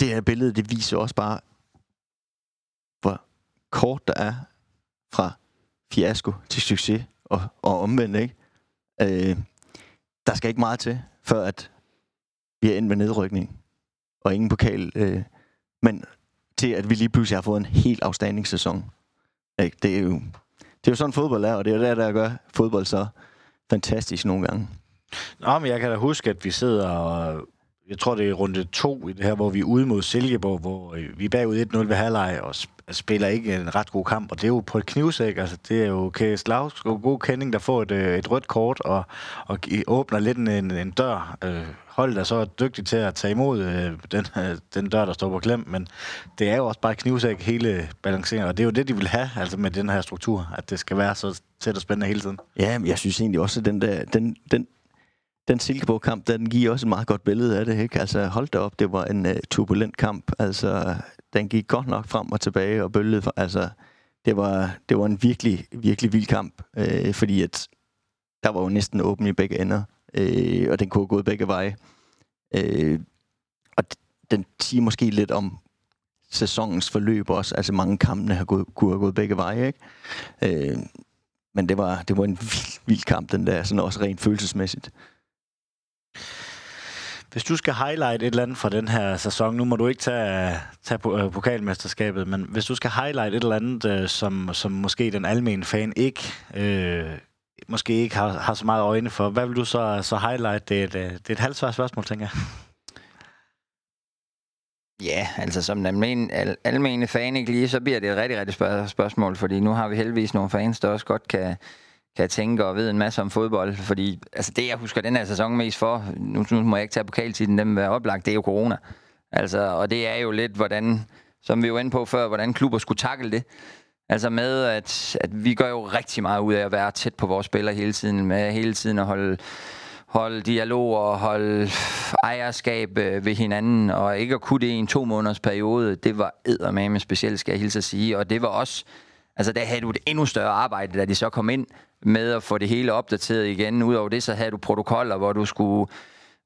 Det her billede, det viser også bare, hvor kort, der er fra fiasko til succes, og, og omvendt, ikke? Øh, der skal ikke meget til, før at vi er endt med nedrykning, og ingen pokal, øh, men til at vi lige pludselig har fået en helt afstandingssæson. Ikke? Det er jo det er jo sådan fodbold er, og det er der, der gør fodbold så fantastisk nogle gange.
Nå, men jeg kan da huske, at vi sidder og jeg tror, det er runde to i det her, hvor vi er ude mod Silkeborg, hvor øh, vi er bagud 1-0 ved halvleg og spiller ikke en ret god kamp, og det er jo på et knivsæk. Altså, det er jo Kæs og god kending, der får et, øh, et rødt kort og, og åbner lidt en, en dør. Øh, holdet er så dygtigt til at tage imod øh, den, øh, den dør, der står på klem, men det er jo også bare knivsæk hele balanceringen, og det er jo det, de vil have altså med den her struktur, at det skal være så tæt og spændende hele tiden.
Ja, men jeg synes egentlig også, at den, der, den, den, den Silkeborg-kamp, den giver også et meget godt billede af det, ikke? Altså, hold da op, det var en uh, turbulent kamp. Altså, den gik godt nok frem og tilbage og bølgede. For, altså, det var, det var en virkelig, virkelig vild kamp, øh, fordi at der var jo næsten åben i begge ender, øh, og den kunne have gået begge veje. Øh, og den siger måske lidt om sæsonens forløb også. Altså mange kampene har gået, kunne have gået begge veje, ikke? Øh, men det var, det var en vild, vild kamp, den der, sådan også rent følelsesmæssigt.
Hvis du skal highlight et eller andet fra den her sæson, nu må du ikke tage, tage på, øh, pokalmesterskabet, men hvis du skal highlight et eller andet, øh, som, som måske den almindelige fan ikke, øh, måske ikke har, har så meget øjne for, hvad vil du så, så highlight? Det er et, øh, det er et halvt svært spørgsmål, tænker jeg.
Ja, altså som den almen, al, almene fan ikke lige, så bliver det et rigtig, rigtig spørgsmål, fordi nu har vi heldigvis nogle fans, der også godt kan, kan tænke og ved en masse om fodbold. Fordi altså det, jeg husker den her sæson mest for, nu, nu må jeg ikke tage pokaltiden, dem være oplagt, det er jo corona. Altså, og det er jo lidt, hvordan, som vi var inde på før, hvordan klubber skulle takle det. Altså med, at, at vi gør jo rigtig meget ud af at være tæt på vores spillere hele tiden, med hele tiden at holde, holde dialog og holde ejerskab øh, ved hinanden, og ikke at kunne det i en to måneders periode, det var eddermame specielt, skal jeg hilse at sige. Og det var også, altså der havde du et endnu større arbejde, da de så kom ind, med at få det hele opdateret igen. Udover det, så havde du protokoller, hvor du skulle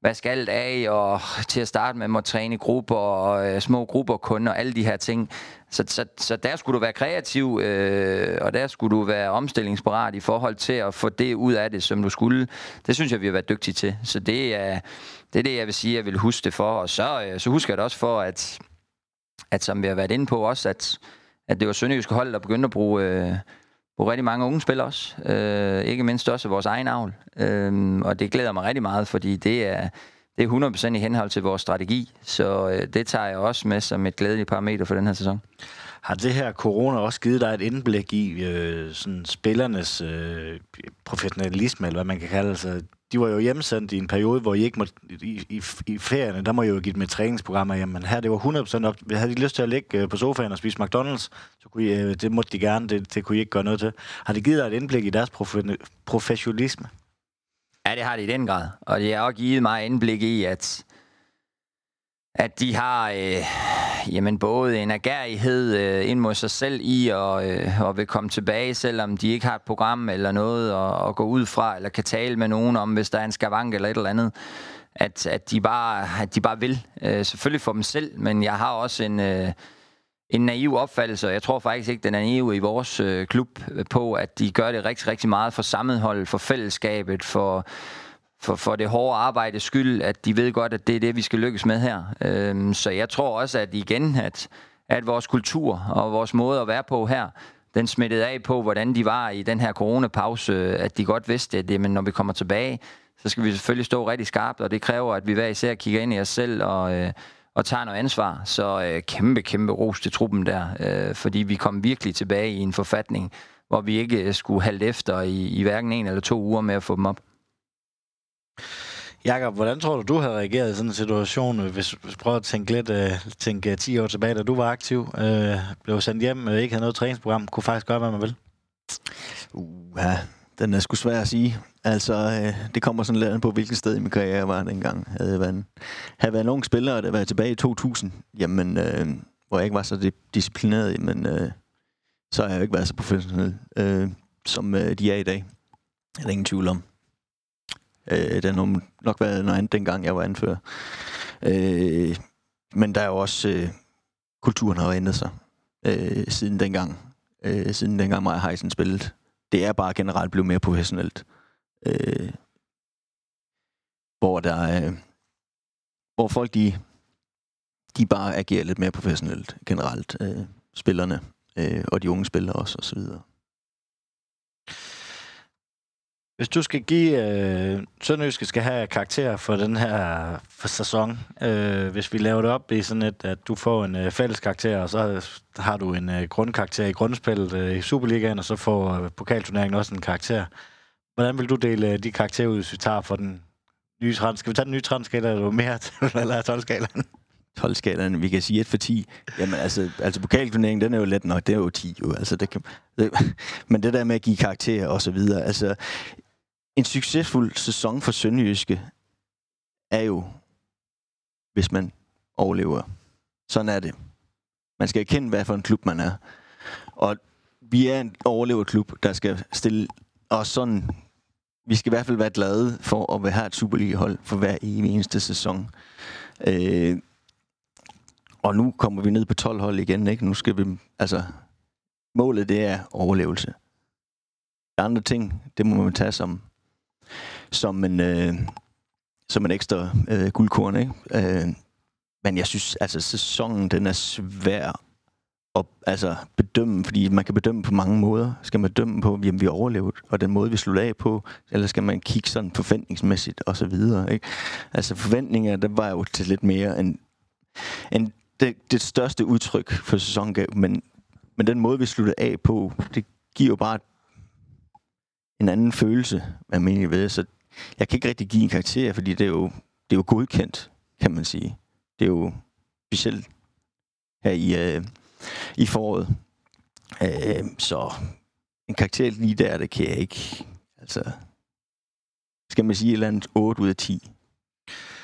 hvad skal alt af, og til at starte med at træne i grupper, og øh, små grupper kun, og alle de her ting. Så, så, så der skulle du være kreativ, øh, og der skulle du være omstillingsparat i forhold til at få det ud af det, som du skulle. Det synes jeg, vi har været dygtige til. Så det er det, er det jeg vil sige, jeg vil huske det for. Og så, øh, så husker jeg det også for, at, at som vi har været inde på også, at, at det var Sønderjyske hold, der begyndte at bruge... Øh, hvor rigtig mange unge spillere også. Øh, ikke mindst også vores egen avl. Øh, og det glæder mig rigtig meget, fordi det er, det er 100% i henhold til vores strategi, så øh, det tager jeg også med som et glædeligt parameter for den her sæson.
Har det her corona også givet dig et indblik i øh, sådan spillernes øh, professionalisme, eller hvad man kan kalde det? Altså, de var jo hjemsendt i en periode, hvor I ikke måtte, i, i, i ferierne, der må I jo give dem et træningsprogrammer. Jamen her, det var 100% nok. Havde de lyst til at ligge øh, på sofaen og spise McDonald's, så kunne I, øh, det måtte de gerne, det, det kunne I ikke gøre noget til. Har det givet dig et indblik i deres profe- professionalisme?
Ja, det har det i den grad. Og det har også givet mig indblik i, at, at de har øh, jamen både en agerighed øh, ind mod sig selv i og, øh, og vil komme tilbage, selvom de ikke har et program eller noget at, at gå ud fra, eller kan tale med nogen om, hvis der er en skavank eller et eller andet. At, at, de, bare, at de bare vil. Øh, selvfølgelig for dem selv, men jeg har også en... Øh, en naiv opfattelse, og jeg tror faktisk ikke, den er naiv i vores øh, klub på, at de gør det rigtig, rigtig meget for sammenhold, for fællesskabet, for, for, for det hårde arbejde skyld, at de ved godt, at det er det, vi skal lykkes med her. Øhm, så jeg tror også, at igen, at, at vores kultur og vores måde at være på her, den smittede af på, hvordan de var i den her coronapause, at de godt vidste, at men når vi kommer tilbage, så skal vi selvfølgelig stå rigtig skarpt, og det kræver, at vi hver især kigger ind i os selv og, øh, og tager noget ansvar. Så øh, kæmpe, kæmpe ros til truppen der, øh, fordi vi kom virkelig tilbage i en forfatning, hvor vi ikke øh, skulle halde efter i, i hverken en eller to uger med at få dem op.
Jakob, hvordan tror du, du havde reageret i sådan en situation, hvis, vi prøver at tænke lidt uh, tænke øh, 10 år tilbage, da du var aktiv, uh, blev sendt hjem, uh, ikke havde noget træningsprogram, kunne faktisk gøre, hvad man vil?
Uh, ja, den er sgu svær at sige. Altså, øh, det kommer sådan lidt på, hvilket sted i min karriere jeg var dengang. Havde jeg været en, havde været en ung spiller, og det var tilbage i 2000, jamen, øh, hvor jeg ikke var så disciplineret, men øh, så har jeg jo ikke været så professionel, øh, som øh, de er i dag. Det er ingen tvivl om. Øh, den har nok været noget andet, dengang jeg var anfører. Øh, men der er jo også... Øh, kulturen har ændret sig øh, siden dengang. Øh, siden dengang Maja Heisen spillede. Det er bare generelt blevet mere professionelt. Øh, hvor der er... Øh, hvor folk de, de bare agerer lidt mere professionelt generelt. Øh, spillerne øh, og de unge spillere også, og så videre.
Hvis du skal give øh, Sønderjyske skal have karakter for den her for sæson, øh, hvis vi laver det op i sådan et, at du får en øh, fælles karakter, og så har du en øh, grundkarakter i grundspillet øh, i Superligaen, og så får øh, pokalturneringen også en karakter. Hvordan vil du dele øh, de karakterer ud, hvis vi tager for den nye trend? Skal vi tage den nye transskala, eller mere, eller 12-skalaen?
12-skalaen, vi kan sige 1 for 10. Jamen altså, altså pokalturneringen, den er jo let nok, det er jo 10 jo. Altså, det kan, det, men det der med at give karakterer og så videre, altså en succesfuld sæson for Sønderjyske er jo, hvis man overlever. Sådan er det. Man skal erkende, hvad for en klub man er. Og vi er en overleverklub, der skal stille os sådan... Vi skal i hvert fald være glade for at have et Superliga-hold for hver eneste sæson. Øh, og nu kommer vi ned på 12 hold igen, ikke? Nu skal vi... Altså, målet, det er overlevelse. Andre ting, det må man tage som som en, øh, som en ekstra øh, guldkorn. Ikke? Øh, men jeg synes, altså sæsonen, den er svær at altså, bedømme, fordi man kan bedømme på mange måder. Skal man bedømme på, om vi overlevet, og den måde, vi slutter af på, eller skal man kigge sådan forventningsmæssigt, og så videre. Ikke? Altså forventninger, der var jo til lidt mere end, end det, det største udtryk for sæsonen gav, men, men den måde, vi sluttede af på, det giver jo bare en anden følelse, hvad man mener ved. Så jeg kan ikke rigtig give en karakter, fordi det er jo, det er jo godkendt, kan man sige. Det er jo specielt her i, øh, i foråret. Øh, så en karakter lige der, det kan jeg ikke. Altså, skal man sige et eller andet 8 ud af 10,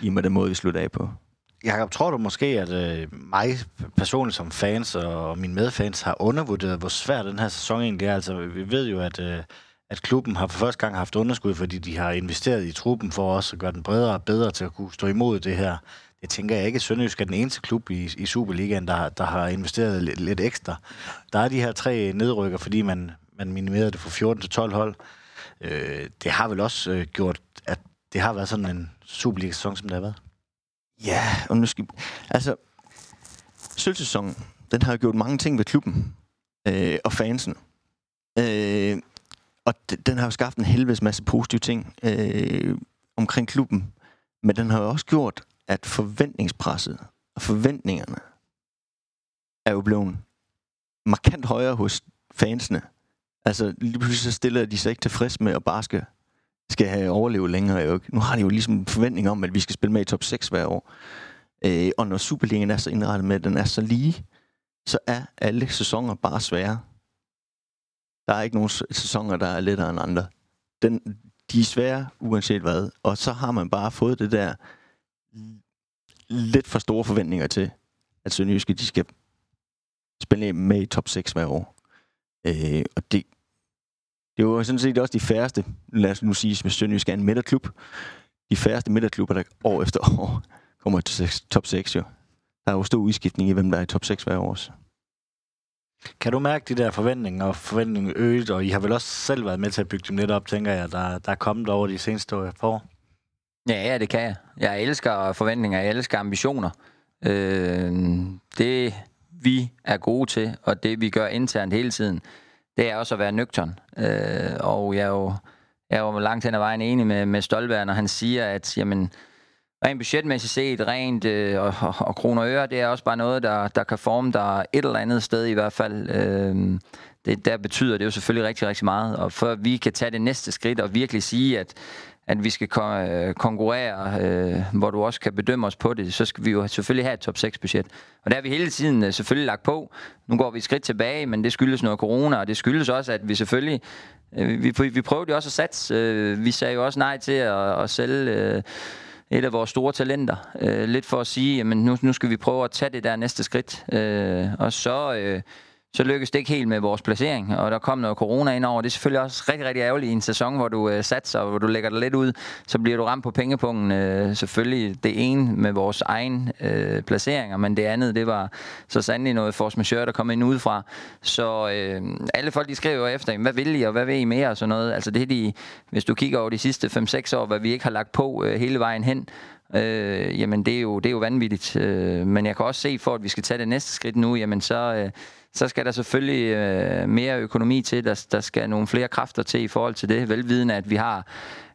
i med den måde, vi slutter af på.
Jakob, tror du måske, at øh, mig personligt som fans og mine medfans har undervurderet, hvor svær den her sæson egentlig er? Altså, vi ved jo, at øh, at klubben har for første gang haft underskud, fordi de har investeret i truppen for også at gøre den bredere og bedre til at kunne stå imod det her. Det tænker jeg ikke, at Sønderjysk er den eneste klub i, i Superligaen, der, der har investeret lidt, lidt ekstra. Der er de her tre nedrykker, fordi man, man minimerede det fra 14 til 12 hold. Øh, det har vel også øh, gjort, at det har været sådan en Superliga-sæson, som det har været.
Ja, og nu skal... Altså, sølvsæsonen, den har gjort mange ting ved klubben øh, og fansen. Øh, og den har jo skabt en helvedes masse positive ting øh, omkring klubben. Men den har jo også gjort, at forventningspresset og forventningerne er jo blevet markant højere hos fansene. Altså, lige pludselig så stiller de sig ikke tilfreds med at bare skal, skal have overlevet længere. Jo. Nu har de jo ligesom en forventning om, at vi skal spille med i top 6 hver år. Øh, og når Superligaen er så indrettet med, at den er så lige, så er alle sæsoner bare svære. Der er ikke nogen sæsoner, der er lettere end andre. Den, de er svære, uanset hvad. Og så har man bare fået det der lidt for store forventninger til, at Sønderjyske, de skal spille med i top 6 hver år. Øh, og det, det er jo sådan set også de færreste, lad os nu sige, at Sønderjyske er en midterklub. De færreste midterklubber, der år efter år kommer til top 6 jo. Der er jo stor udskiftning i, hvem der er i top 6 hver år også.
Kan du mærke de der forventninger og forventninger øget, og I har vel også selv været med til at bygge dem lidt op, tænker jeg, der, der er kommet over de seneste år?
Ja, ja, det kan jeg. Jeg elsker forventninger, jeg elsker ambitioner. Øh, det vi er gode til, og det vi gør internt hele tiden, det er også at være nøgtern. Øh, og jeg er jo, jeg er jo langt hen ad vejen enig med, med Stolberg, når han siger, at jamen, rent budgetmæssigt set, rent øh, og, og, og kroner og øre, det er også bare noget, der, der kan forme dig et eller andet sted i hvert fald. Øh, det, der betyder det jo selvfølgelig rigtig, rigtig meget. Og før vi kan tage det næste skridt og virkelig sige, at, at vi skal øh, konkurrere, øh, hvor du også kan bedømme os på det, så skal vi jo selvfølgelig have et top 6 budget. Og der har vi hele tiden øh, selvfølgelig lagt på. Nu går vi et skridt tilbage, men det skyldes noget corona, og det skyldes også, at vi selvfølgelig øh, vi, vi prøvede jo også at satse. Øh, vi sagde jo også nej til at, at sælge øh, et af vores store talenter. Øh, lidt for at sige, at nu, nu skal vi prøve at tage det der næste skridt. Øh, og så... Øh, så lykkedes det ikke helt med vores placering, og der kom noget corona ind over. Det er selvfølgelig også rigtig, rigtig ærgerligt i en sæson, hvor du øh, satser, og hvor du lægger dig lidt ud, så bliver du ramt på pengepungen. Øh, selvfølgelig det ene med vores egen øh, placeringer, men det andet, det var så sandelig noget force majeure, der kom ind udefra. Så øh, alle folk, de skriver efter, hvad vil I, og hvad vil I mere, og sådan noget. Altså det de, hvis du kigger over de sidste 5-6 år, hvad vi ikke har lagt på øh, hele vejen hen, øh, jamen det er, jo, det er jo vanvittigt. Øh, men jeg kan også se, for at vi skal tage det næste skridt nu, jamen så... Øh, så skal der selvfølgelig øh, mere økonomi til. Der, der skal nogle flere kræfter til i forhold til det. Velvidende, at vi har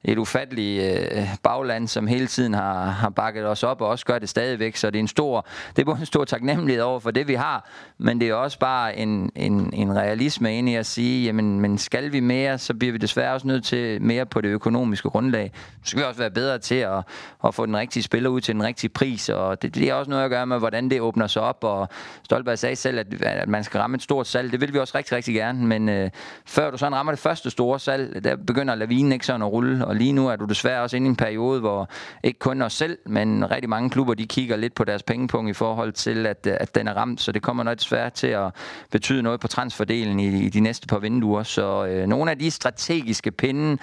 et ufatteligt øh, bagland, som hele tiden har, har bakket os op og også gør det stadigvæk. Så det er en stor, det er både en stor taknemmelighed over for det, vi har, men det er også bare en, en, en realisme ind i at sige, jamen men skal vi mere, så bliver vi desværre også nødt til mere på det økonomiske grundlag. Så skal vi også være bedre til at, at få den rigtige spiller ud til den rigtige pris, og det, det er også noget at gøre med, hvordan det åbner sig op, og Stolberg sagde selv, at, at man skal ramme et stort salg. Det vil vi også rigtig, rigtig gerne, men øh, før du sådan rammer det første store salg, der begynder lavinen ikke sådan at rulle, og lige nu er du desværre også inde i en periode, hvor ikke kun os selv, men rigtig mange klubber, de kigger lidt på deres pengepunkt i forhold til, at, at den er ramt, så det kommer nok desværre til at betyde noget på transferdelen i, i de næste par vinduer. Så øh, nogle af de strategiske pinde,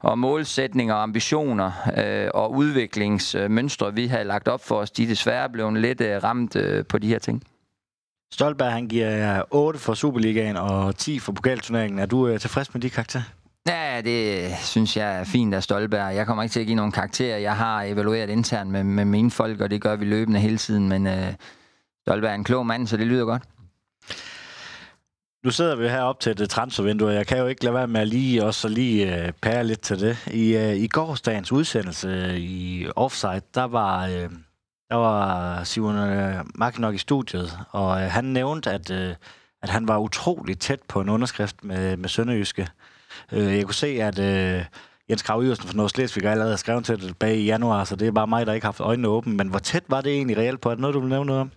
og målsætninger og ambitioner øh, og udviklingsmønstre, vi har lagt op for os, de er desværre blevet lidt øh, ramt øh, på de her ting.
Stolberg, han giver 8 for Superligaen og 10 for pokalturneringen. Er du øh, tilfreds med de karakterer?
Ja, det synes jeg er fint af Stolberg. Jeg kommer ikke til at give nogen karakterer. Jeg har evalueret internt med, med mine folk, og det gør vi løbende hele tiden. Men øh, Stolberg er en klog mand, så det lyder godt.
Nu sidder vi her op til det transfervindue, og jeg kan jo ikke lade være med at lige også lige øh, pære lidt til det. I, øh, i gårsdagens udsendelse i Offside, der var, øh, der var Simon øh, Mark nok i studiet, og øh, han nævnte, at, øh, at han var utrolig tæt på en underskrift med, med Sønderjyske. Øh, jeg kunne se, at øh, Jens Krav Iversen fra Norge Slesvig allerede har skrevet til det tilbage i januar, så det er bare mig, der ikke har haft øjnene åbne. Men hvor tæt var det egentlig reelt på? Er det noget, du vil nævne noget om?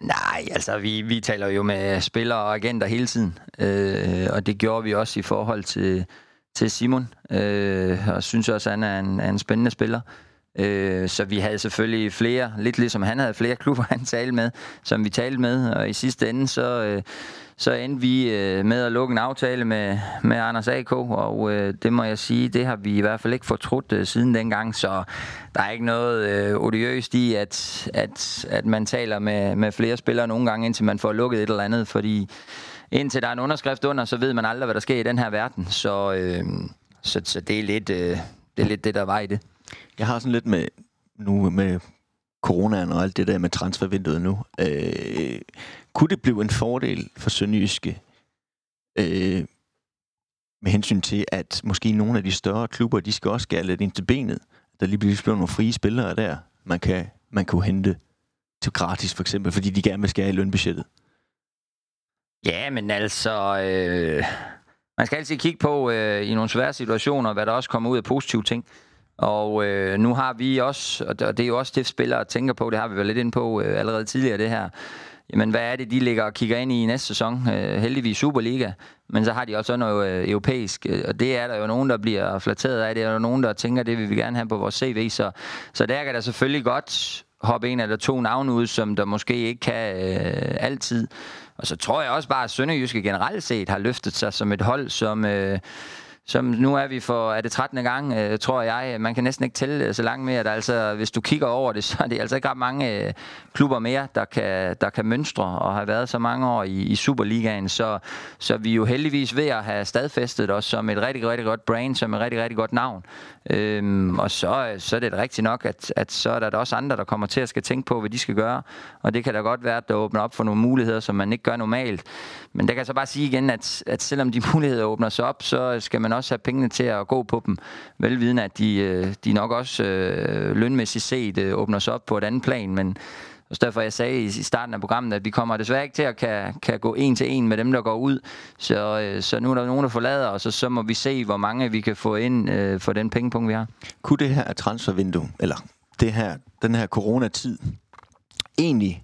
Nej, altså vi, vi taler jo med spillere og agenter hele tiden, øh, og det gjorde vi også i forhold til, til Simon, øh, og synes også, at han er en, er en spændende spiller. Øh, Øh, så vi havde selvfølgelig flere, lidt ligesom han havde flere klubber, han talte med, som vi talte med, og i sidste ende så... Øh, så endte vi øh, med at lukke en aftale med, med Anders AK, og øh, det må jeg sige, det har vi i hvert fald ikke fortrudt øh, siden dengang, så der er ikke noget øh, odiøst i, at, at, at man taler med, med flere spillere nogle gange, indtil man får lukket et eller andet, fordi indtil der er en underskrift under, så ved man aldrig, hvad der sker i den her verden, så, øh, så, så det, er lidt, øh, det er lidt det, der var i det.
Jeg har sådan lidt med, nu med coronaen og alt det der med transfervinduet nu. Øh, kunne det blive en fordel for Sønderjyske øh, med hensyn til, at måske nogle af de større klubber, de skal også skære lidt ind til benet? der lige bliver blev nogle frie spillere der, man kan, man kunne hente til gratis for eksempel, fordi de gerne vil skære i lønbudgettet.
Ja, men altså... Øh, man skal altid kigge på øh, i nogle svære situationer, hvad der også kommer ud af positive ting. Og øh, nu har vi også, og det er jo også det, spillere tænker på, det har vi været lidt ind på øh, allerede tidligere, det her. Jamen, hvad er det, de ligger og kigger ind i næste sæson? Øh, heldigvis Superliga, men så har de også noget øh, europæisk, øh, og det er der jo nogen, der bliver flatteret af. Det er der nogen, der tænker, det vil vi gerne have på vores CV, så, så der kan der selvfølgelig godt hoppe en eller to navne ud, som der måske ikke kan øh, altid. Og så tror jeg også bare, at Sønderjyske generelt set har løftet sig som et hold, som... Øh, som nu er vi for, er det 13. gang, øh, tror jeg. Man kan næsten ikke tælle øh, så langt mere. Der, altså, hvis du kigger over det, så er det altså ikke ret mange øh, klubber mere, der kan, der kan mønstre og har været så mange år i, i Superligaen. Så, så vi er jo heldigvis ved at have stadfæstet os som et rigtig, rigtig godt brand, som et rigtig, rigtig godt navn. Øhm, og så, så er det rigtigt nok, at, at så er der også andre, der kommer til at skal tænke på, hvad de skal gøre. Og det kan da godt være, at der åbner op for nogle muligheder, som man ikke gør normalt. Men der kan jeg så bare sige igen, at, at selvom de muligheder åbner sig op, så skal man også have pengene til at gå på dem. Velviden, at de, øh, de nok også øh, lønmæssigt set øh, åbner sig op på et andet plan. Men og derfor jeg sagde i starten af programmet, at vi kommer desværre ikke til at kan, kan gå en til en med dem, der går ud. Så, øh, så nu er der nogen, der forlader os, og så må vi se, hvor mange vi kan få ind øh, for den pengepunkt, vi har.
Kunne det her transfervindue, eller det her, den her coronatid, egentlig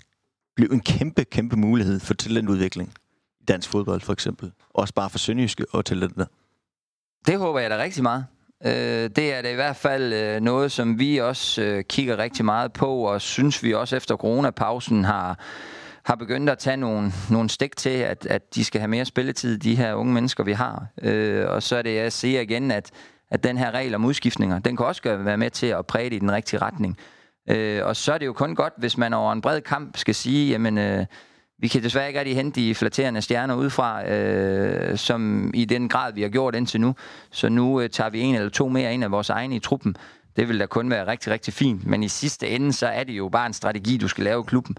blive en kæmpe, kæmpe mulighed for talentudvikling i dansk fodbold for eksempel? Også bare for sønderjyske og talenter.
Det håber jeg da rigtig meget. Øh, det er det i hvert fald øh, noget, som vi også øh, kigger rigtig meget på, og synes vi også efter coronapausen har, har begyndt at tage nogle, nogle stik til, at, at de skal have mere spilletid, de her unge mennesker, vi har. Øh, og så er det, jeg siger igen, at, at den her regel om udskiftninger, den kan også være med til at præge det i den rigtige retning. Øh, og så er det jo kun godt, hvis man over en bred kamp skal sige, jamen... Øh, vi kan desværre ikke rigtig hente de flatterende stjerner udefra, øh, som i den grad, vi har gjort indtil nu. Så nu øh, tager vi en eller to mere ind af vores egne i truppen. Det vil da kun være rigtig, rigtig fint. Men i sidste ende, så er det jo bare en strategi, du skal lave i klubben.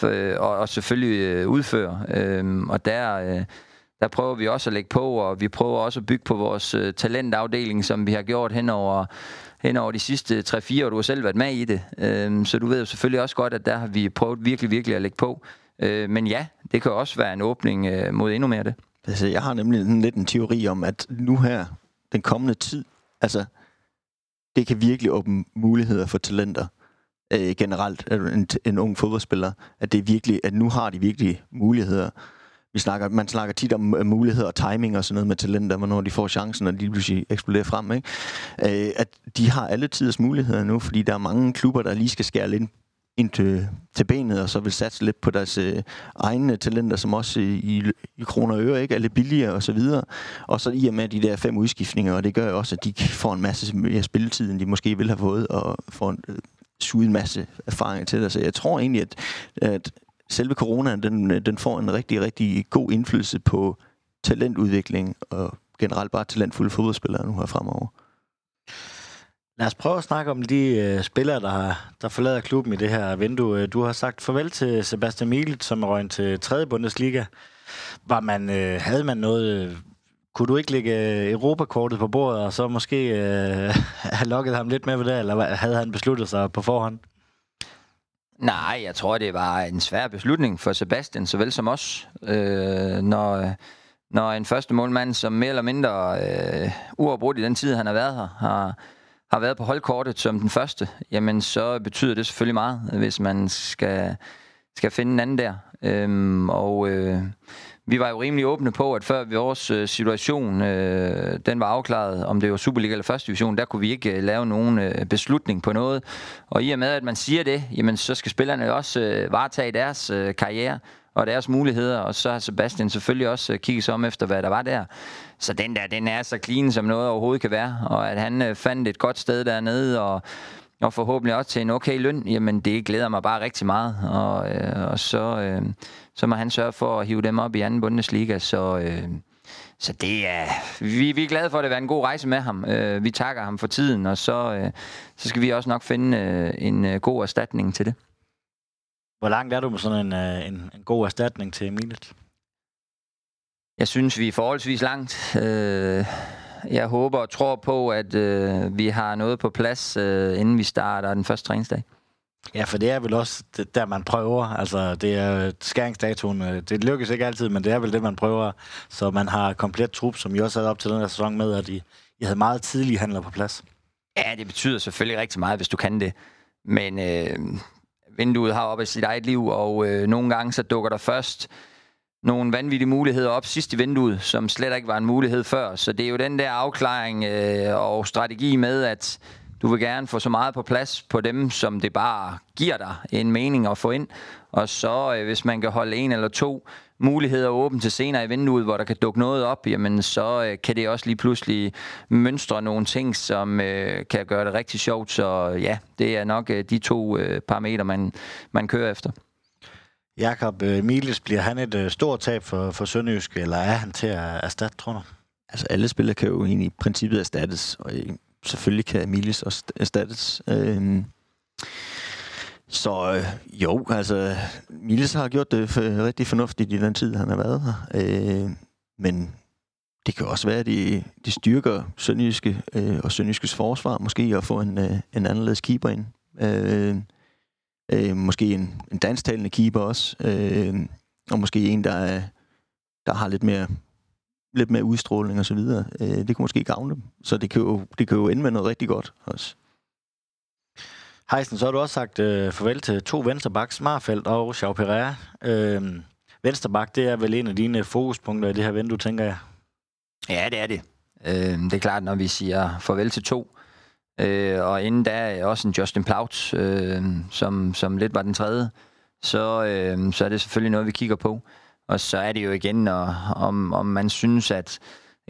For, øh, og, og selvfølgelig øh, udføre. Øh, og der, øh, der prøver vi også at lægge på, og vi prøver også at bygge på vores øh, talentafdeling, som vi har gjort hen over, hen over de sidste 3-4 år. Du har selv været med i det. Øh, så du ved jo selvfølgelig også godt, at der har vi prøvet virkelig, virkelig at lægge på. Øh, men ja, det kan også være en åbning øh, mod endnu mere af det.
Altså, jeg har nemlig en, lidt en teori om, at nu her, den kommende tid, altså, det kan virkelig åbne muligheder for talenter øh, generelt, en, en ung fodboldspiller, at det er virkelig, at nu har de virkelig muligheder. Vi snakker, man snakker tit om øh, muligheder og timing og sådan noget med talenter, hvornår de får chancen, og de pludselig eksploderer frem. Ikke? Øh, at de har alle tiders muligheder nu, fordi der er mange klubber, der lige skal skære lidt ind til, til benet, og så vil satse lidt på deres øh, egne talenter, som også øh, i, i kroner og øre ikke er lidt billigere og så videre. Og så i og med de der fem udskiftninger, og det gør også, at de får en masse mere spilletid, end de måske ville have fået, og får en, øh, suget en masse erfaring til det. Så jeg tror egentlig, at, at selve corona, den, øh, den får en rigtig, rigtig god indflydelse på talentudvikling og generelt bare talentfulde fodboldspillere nu her fremover.
Lad os prøve at snakke om de øh, spillere, der, der forlader klubben i det her vindue. Øh, du har sagt farvel til Sebastian Mielit, som er røgnet til 3. Bundesliga. Var man, øh, havde man noget... Øh, kunne du ikke lægge øh, Europakortet på bordet, og så måske øh, have lukket ham lidt med ved det, eller havde han besluttet sig på forhånd?
Nej, jeg tror, det var en svær beslutning for Sebastian, såvel som os. Øh, når, når en første målmand, som mere eller mindre øh, uafbrudt i den tid, han har været her, har, har været på holdkortet som den første, jamen så betyder det selvfølgelig meget, hvis man skal, skal finde en anden der. Øhm, og øh, vi var jo rimelig åbne på, at før vores øh, situation øh, den var afklaret, om det var Superliga eller første division, der kunne vi ikke øh, lave nogen øh, beslutning på noget. Og i og med, at man siger det, jamen så skal spillerne også øh, varetage deres øh, karriere og deres muligheder, og så har Sebastian selvfølgelig også øh, kigget sig om efter, hvad der var der. Så den der, den er så clean, som noget overhovedet kan være, og at han øh, fandt et godt sted dernede, og, og forhåbentlig også til en okay løn, jamen det glæder mig bare rigtig meget, og, øh, og så, øh, så må han sørge for at hive dem op i anden Bundesliga, så... Øh, så det er, vi, vi er glade for, at det har været en god rejse med ham. Øh, vi takker ham for tiden, og så, øh, så skal vi også nok finde øh, en øh, god erstatning til det.
Hvor langt er du med sådan en, øh, en, en god erstatning til Emilet?
Jeg synes, vi er forholdsvis langt. Øh, jeg håber og tror på, at øh, vi har noget på plads, øh, inden vi starter den første træningsdag.
Ja, for det er vel også det, der, man prøver. Altså, det er skæringsdatoen. øh, Det lykkes ikke altid, men det er vel det, man prøver. Så man har komplet trup, som I også havde op til den her sæson med, at I, I havde meget tidlige handler på plads.
Ja, det betyder selvfølgelig rigtig meget, hvis du kan det. Men øh, vinduet har op i sit eget liv, og øh, nogle gange så dukker der først nogle vanvittige muligheder op sidst i vinduet, som slet ikke var en mulighed før. Så det er jo den der afklaring øh, og strategi med, at du vil gerne få så meget på plads på dem, som det bare giver dig en mening at få ind. Og så, øh, hvis man kan holde en eller to muligheder åbent til senere i vinduet, hvor der kan dukke noget op, jamen så øh, kan det også lige pludselig mønstre nogle ting, som øh, kan gøre det rigtig sjovt. Så ja, det er nok øh, de to øh, parametre, man, man kører efter.
Jakob øh, Miles, bliver han et øh, stort tab for, for Sønderjysk, eller er han til at erstatte, tror du?
Altså alle spillere kan jo egentlig i princippet erstattes, og øh, selvfølgelig kan Emilis også erstattes. Øh, så øh, jo, altså Miles har gjort det for, rigtig fornuftigt i den tid, han har været her. Øh, men det kan også være, at de, de styrker Sønderjyske øh, og Sønderjyskes forsvar, måske at få en, øh, en anderledes keeper ind. Øh, øh, måske en, en dansktalende keeper også, øh, og måske en, der, er, der har lidt mere lidt mere udstråling og så videre. Øh, det kunne måske gavne dem. Så det kan, jo, det kan jo ende med noget rigtig godt også.
Heisen, så har du også sagt øh, farvel til to vensterbaks, Marfeldt og Chau Pereira. Øh, vensterbak, det er vel en af dine fokuspunkter i det her vindue, tænker jeg.
Ja, det er det. Øh, det er klart, når vi siger farvel til to, øh, og inden der er også en Justin Plaut, øh, som, som lidt var den tredje, så, øh, så er det selvfølgelig noget, vi kigger på. Og så er det jo igen, og, om, om man synes, at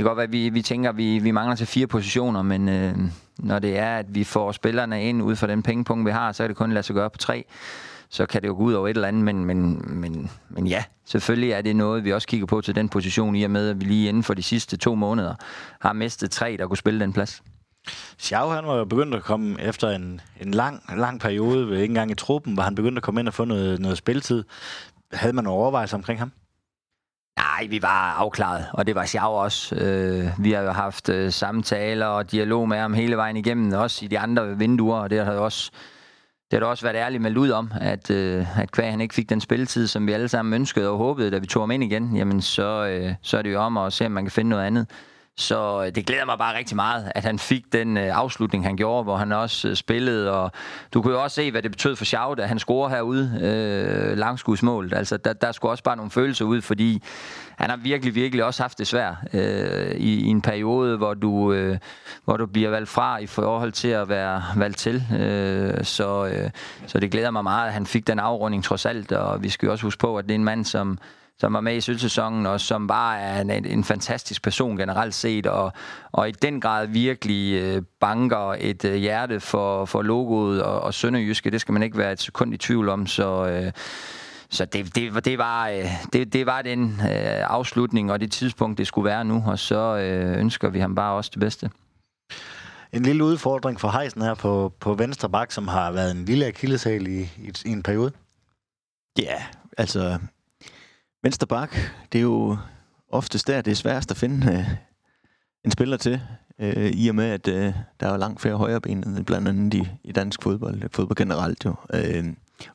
kan godt være, at vi, vi tænker, at vi, vi mangler til fire positioner, men øh, når det er, at vi får spillerne ind ud fra den pengepunkt, vi har, så kan det kun lade sig gøre på tre. Så kan det jo gå ud over et eller andet, men, men, men, men ja, selvfølgelig er det noget, vi også kigger på til den position, i og med, at vi lige inden for de sidste to måneder har mistet tre, der kunne spille den plads.
Xiao, han var jo begyndt at komme efter en, en lang, lang periode, ikke engang i truppen, hvor han begyndte at komme ind og få noget, noget spilletid. Havde man nogle overvejelser omkring ham?
Nej, vi var afklaret, og det var Xiao også. Øh, vi har jo haft øh, samtaler og dialog med ham hele vejen igennem, også i de andre vinduer, og det har jo også, det har også været ærligt meldt ud om, at, øh, at Kvæg han ikke fik den spilletid, som vi alle sammen ønskede og håbede, da vi tog ham ind igen, jamen så, øh, så er det jo om at se, om man kan finde noget andet. Så øh, det glæder mig bare rigtig meget, at han fik den øh, afslutning, han gjorde, hvor han også øh, spillede. Og du kunne jo også se, hvad det betød for Schaut, at han scorer herude øh, langskudsmålet. Altså, der, der skulle også bare nogle følelser ud, fordi han har virkelig, virkelig også haft det svært øh, i, i en periode, hvor du, øh, hvor du bliver valgt fra i forhold til at være valgt til. Øh, så, øh, så det glæder mig meget, at han fik den afrunding trods alt. Og vi skal jo også huske på, at det er en mand, som som var med i sølvsæsonen, og som bare er en, en fantastisk person generelt set, og, og i den grad virkelig øh, banker et øh, hjerte for, for logoet og, og Sønderjyske. Det skal man ikke være et sekund i tvivl om, så... Øh, så det, det, det, var, øh, det, det var den øh, afslutning og det tidspunkt, det skulle være nu, og så øh, ønsker vi ham bare også det bedste.
En lille udfordring for Heisen her på, på venstre bak, som har været en lille akilleshæl i, i, i en periode.
Ja, altså Venstre bak, det er jo oftest der, det er sværest at finde øh, en spiller til, øh, i og med, at øh, der er langt flere højrebenede, blandt andet i, i dansk fodbold, fodbold generelt jo. Øh,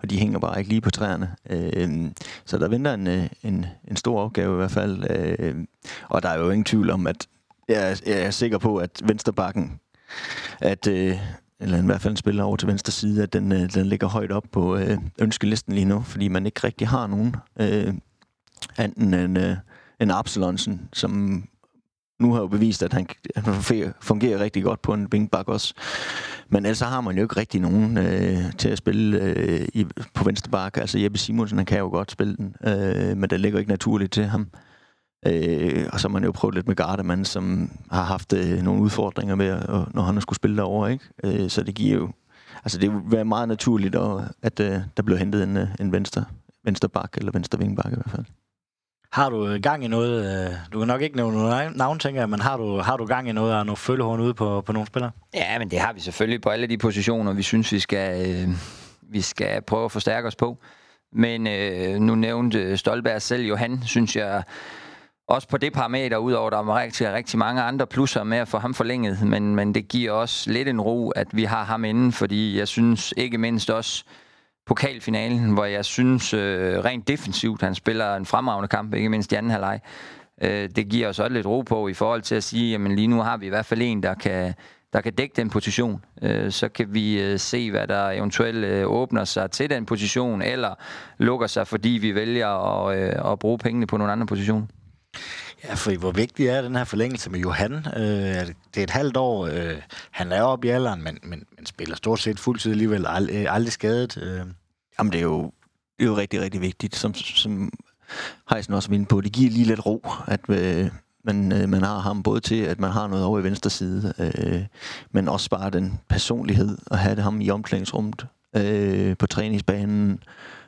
og de hænger bare ikke lige på træerne. Øh, så der venter en, øh, en, en stor opgave i hvert fald. Øh, og der er jo ingen tvivl om, at jeg, jeg er sikker på, at vensterbakken, at, øh, eller i hvert fald en spiller over til venstre side, at den, øh, den ligger højt op på øh, ønskelisten lige nu, fordi man ikke rigtig har nogen. Øh, anden end, øh, end Absalonsen, som nu har jo bevist, at han, han fungerer rigtig godt på en wingback også. Men ellers har man jo ikke rigtig nogen øh, til at spille øh, i, på venstre bakke. Altså Jeppe Simonsen, han kan jo godt spille den, øh, men det ligger ikke naturligt til ham. Øh, og så har man jo prøvet lidt med Gardemann, som har haft øh, nogle udfordringer med, og, når han har skulle spille derovre. Ikke? Øh, så det giver jo... Altså det vil være meget naturligt, at øh, der bliver hentet en, øh, en venstre, venstre bak, eller venstre vingbak i hvert fald.
Har du øh, gang i noget, øh, du kan nok ikke nævne noget navn, tænker jeg, men har du, har du gang i noget og nogle følgehorn ude på, på nogle spillere?
Ja, men det har vi selvfølgelig på alle de positioner, vi synes, vi skal, øh, vi skal prøve at forstærke os på. Men øh, nu nævnte Stolberg selv Johan, synes jeg også på det parameter, udover der er rigtig, rigtig mange andre plusser med at få ham forlænget, men, men det giver også lidt en ro, at vi har ham inden, fordi jeg synes ikke mindst også pokalfinalen, hvor jeg synes øh, rent defensivt, han spiller en fremragende kamp, ikke mindst i anden halvleg. Øh, det giver os også lidt ro på i forhold til at sige, jamen lige nu har vi i hvert fald en, der kan, der kan dække den position. Øh, så kan vi øh, se, hvad der eventuelt øh, åbner sig til den position, eller lukker sig, fordi vi vælger at, øh, at bruge pengene på nogle andre positioner.
Ja, for hvor vigtig er den her forlængelse med Johan? Øh, det er et halvt år. Øh, han er oppe i alderen, men, men, men spiller stort set fuldtid alligevel. Ald, øh, aldrig skadet. Øh.
Jamen, det er jo, det er jo rigtig, rigtig vigtigt, som, som Heisen også var inde på. Det giver lige lidt ro, at øh, man, øh, man har ham både til, at man har noget over i venstre side, øh, men også bare den personlighed at have det ham i omklædningsrummet, øh, på træningsbanen,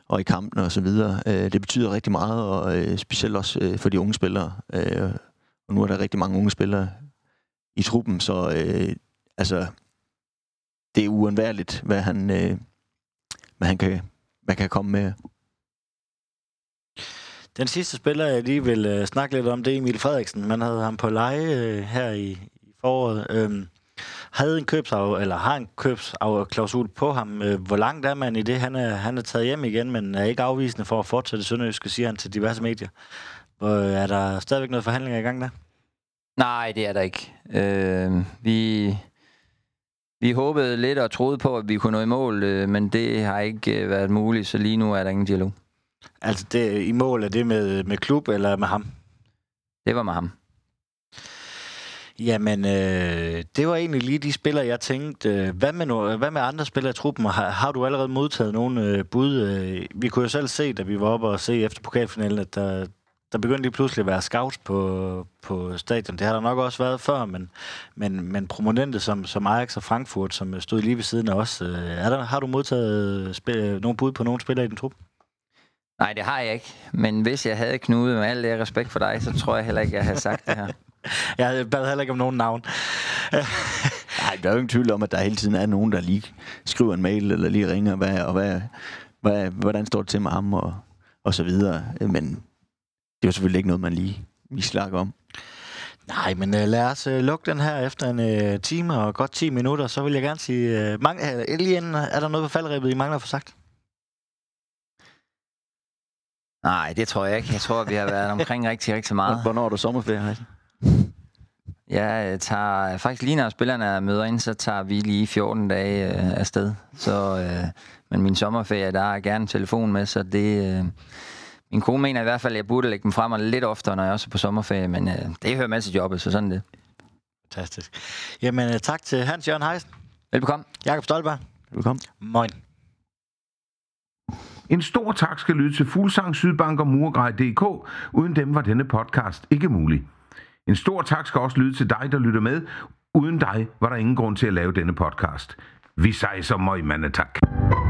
og i kampen og så videre. Øh, det betyder rigtig meget, og øh, specielt også øh, for de unge spillere. Øh, og nu er der rigtig mange unge spillere i truppen, så øh, altså, det er uundværligt, hvad han, øh, hvad han kan, hvad kan komme med.
Den sidste spiller, jeg lige vil øh, snakke lidt om, det er Emil Frederiksen. Man havde ham på leje øh, her i, i foråret. Øhm, havde en købsav, eller har en købsklausul på ham. Øh, hvor langt er man i det? Han er, han er taget hjem igen, men er ikke afvisende for at fortsætte Sønderjyske, siger han til diverse medier. Hvor, er der stadigvæk noget forhandlinger i gang der?
Nej, det er der ikke. Øh, vi, vi håbede lidt og troede på, at vi kunne nå i mål, øh, men det har ikke øh, været muligt, så lige nu er der ingen dialog.
Altså det, i mål, er det med, med klub eller med ham?
Det var med ham.
Jamen, øh, det var egentlig lige de spillere, jeg tænkte. Øh, hvad med, no- hvad med andre spillere i truppen? Har, har du allerede modtaget nogle øh, bud? Øh, vi kunne jo selv se, da vi var oppe og se efter pokalfinalen, at der, der begyndte lige pludselig at være scouts på, på stadion. Det har der nok også været før, men, men, men prominente som, som Ajax og Frankfurt, som stod lige ved siden af os. Øh, er der, har du modtaget øh, spil- øh, nogle bud på nogle spillere i den trup?
Nej, det har jeg ikke. Men hvis jeg havde knudet med al det respekt for dig, så tror jeg heller ikke, jeg havde sagt det her.
jeg bad heller ikke om nogen navn.
Nej, der er jo ingen tvivl om, at der hele tiden er nogen, der lige skriver en mail, eller lige ringer, hvad, og hvad, hvad, hvordan står det til med ham, og, og så videre. Men det er jo selvfølgelig ikke noget, man lige, lige slakker om.
Nej, men uh, lad os uh, lukke den her efter en uh, time og godt 10 minutter. Så vil jeg gerne sige, uh, mange, uh, lige inden, er der noget på faldrebet, I mangler at få sagt?
Nej, det tror jeg ikke. Jeg tror, vi har været omkring rigtig, rigtig meget.
Hvornår er du sommerferie?
Jeg tager faktisk lige når spillerne møder ind, så tager vi lige 14 dage øh, afsted. Så, øh, men min sommerferie, der er gerne telefon med, så det... Øh, min kone mener i hvert fald, at jeg burde lægge dem frem og lidt oftere, når jeg også er på sommerferie, men øh, det hører med til jobbet, så sådan det.
Fantastisk. Jamen, øh, tak til Hans Jørgen Heisen.
Velbekomme.
Jakob Stolberg.
Velkommen.
Moin.
En stor tak skal lyde til Fuglsang, Sydbank og Murgrej.dk. Uden dem var denne podcast ikke mulig. En stor tak skal også lyde til dig, der lytter med. Uden dig var der ingen grund til at lave denne podcast. Vi sejser møg, mandetak. tak.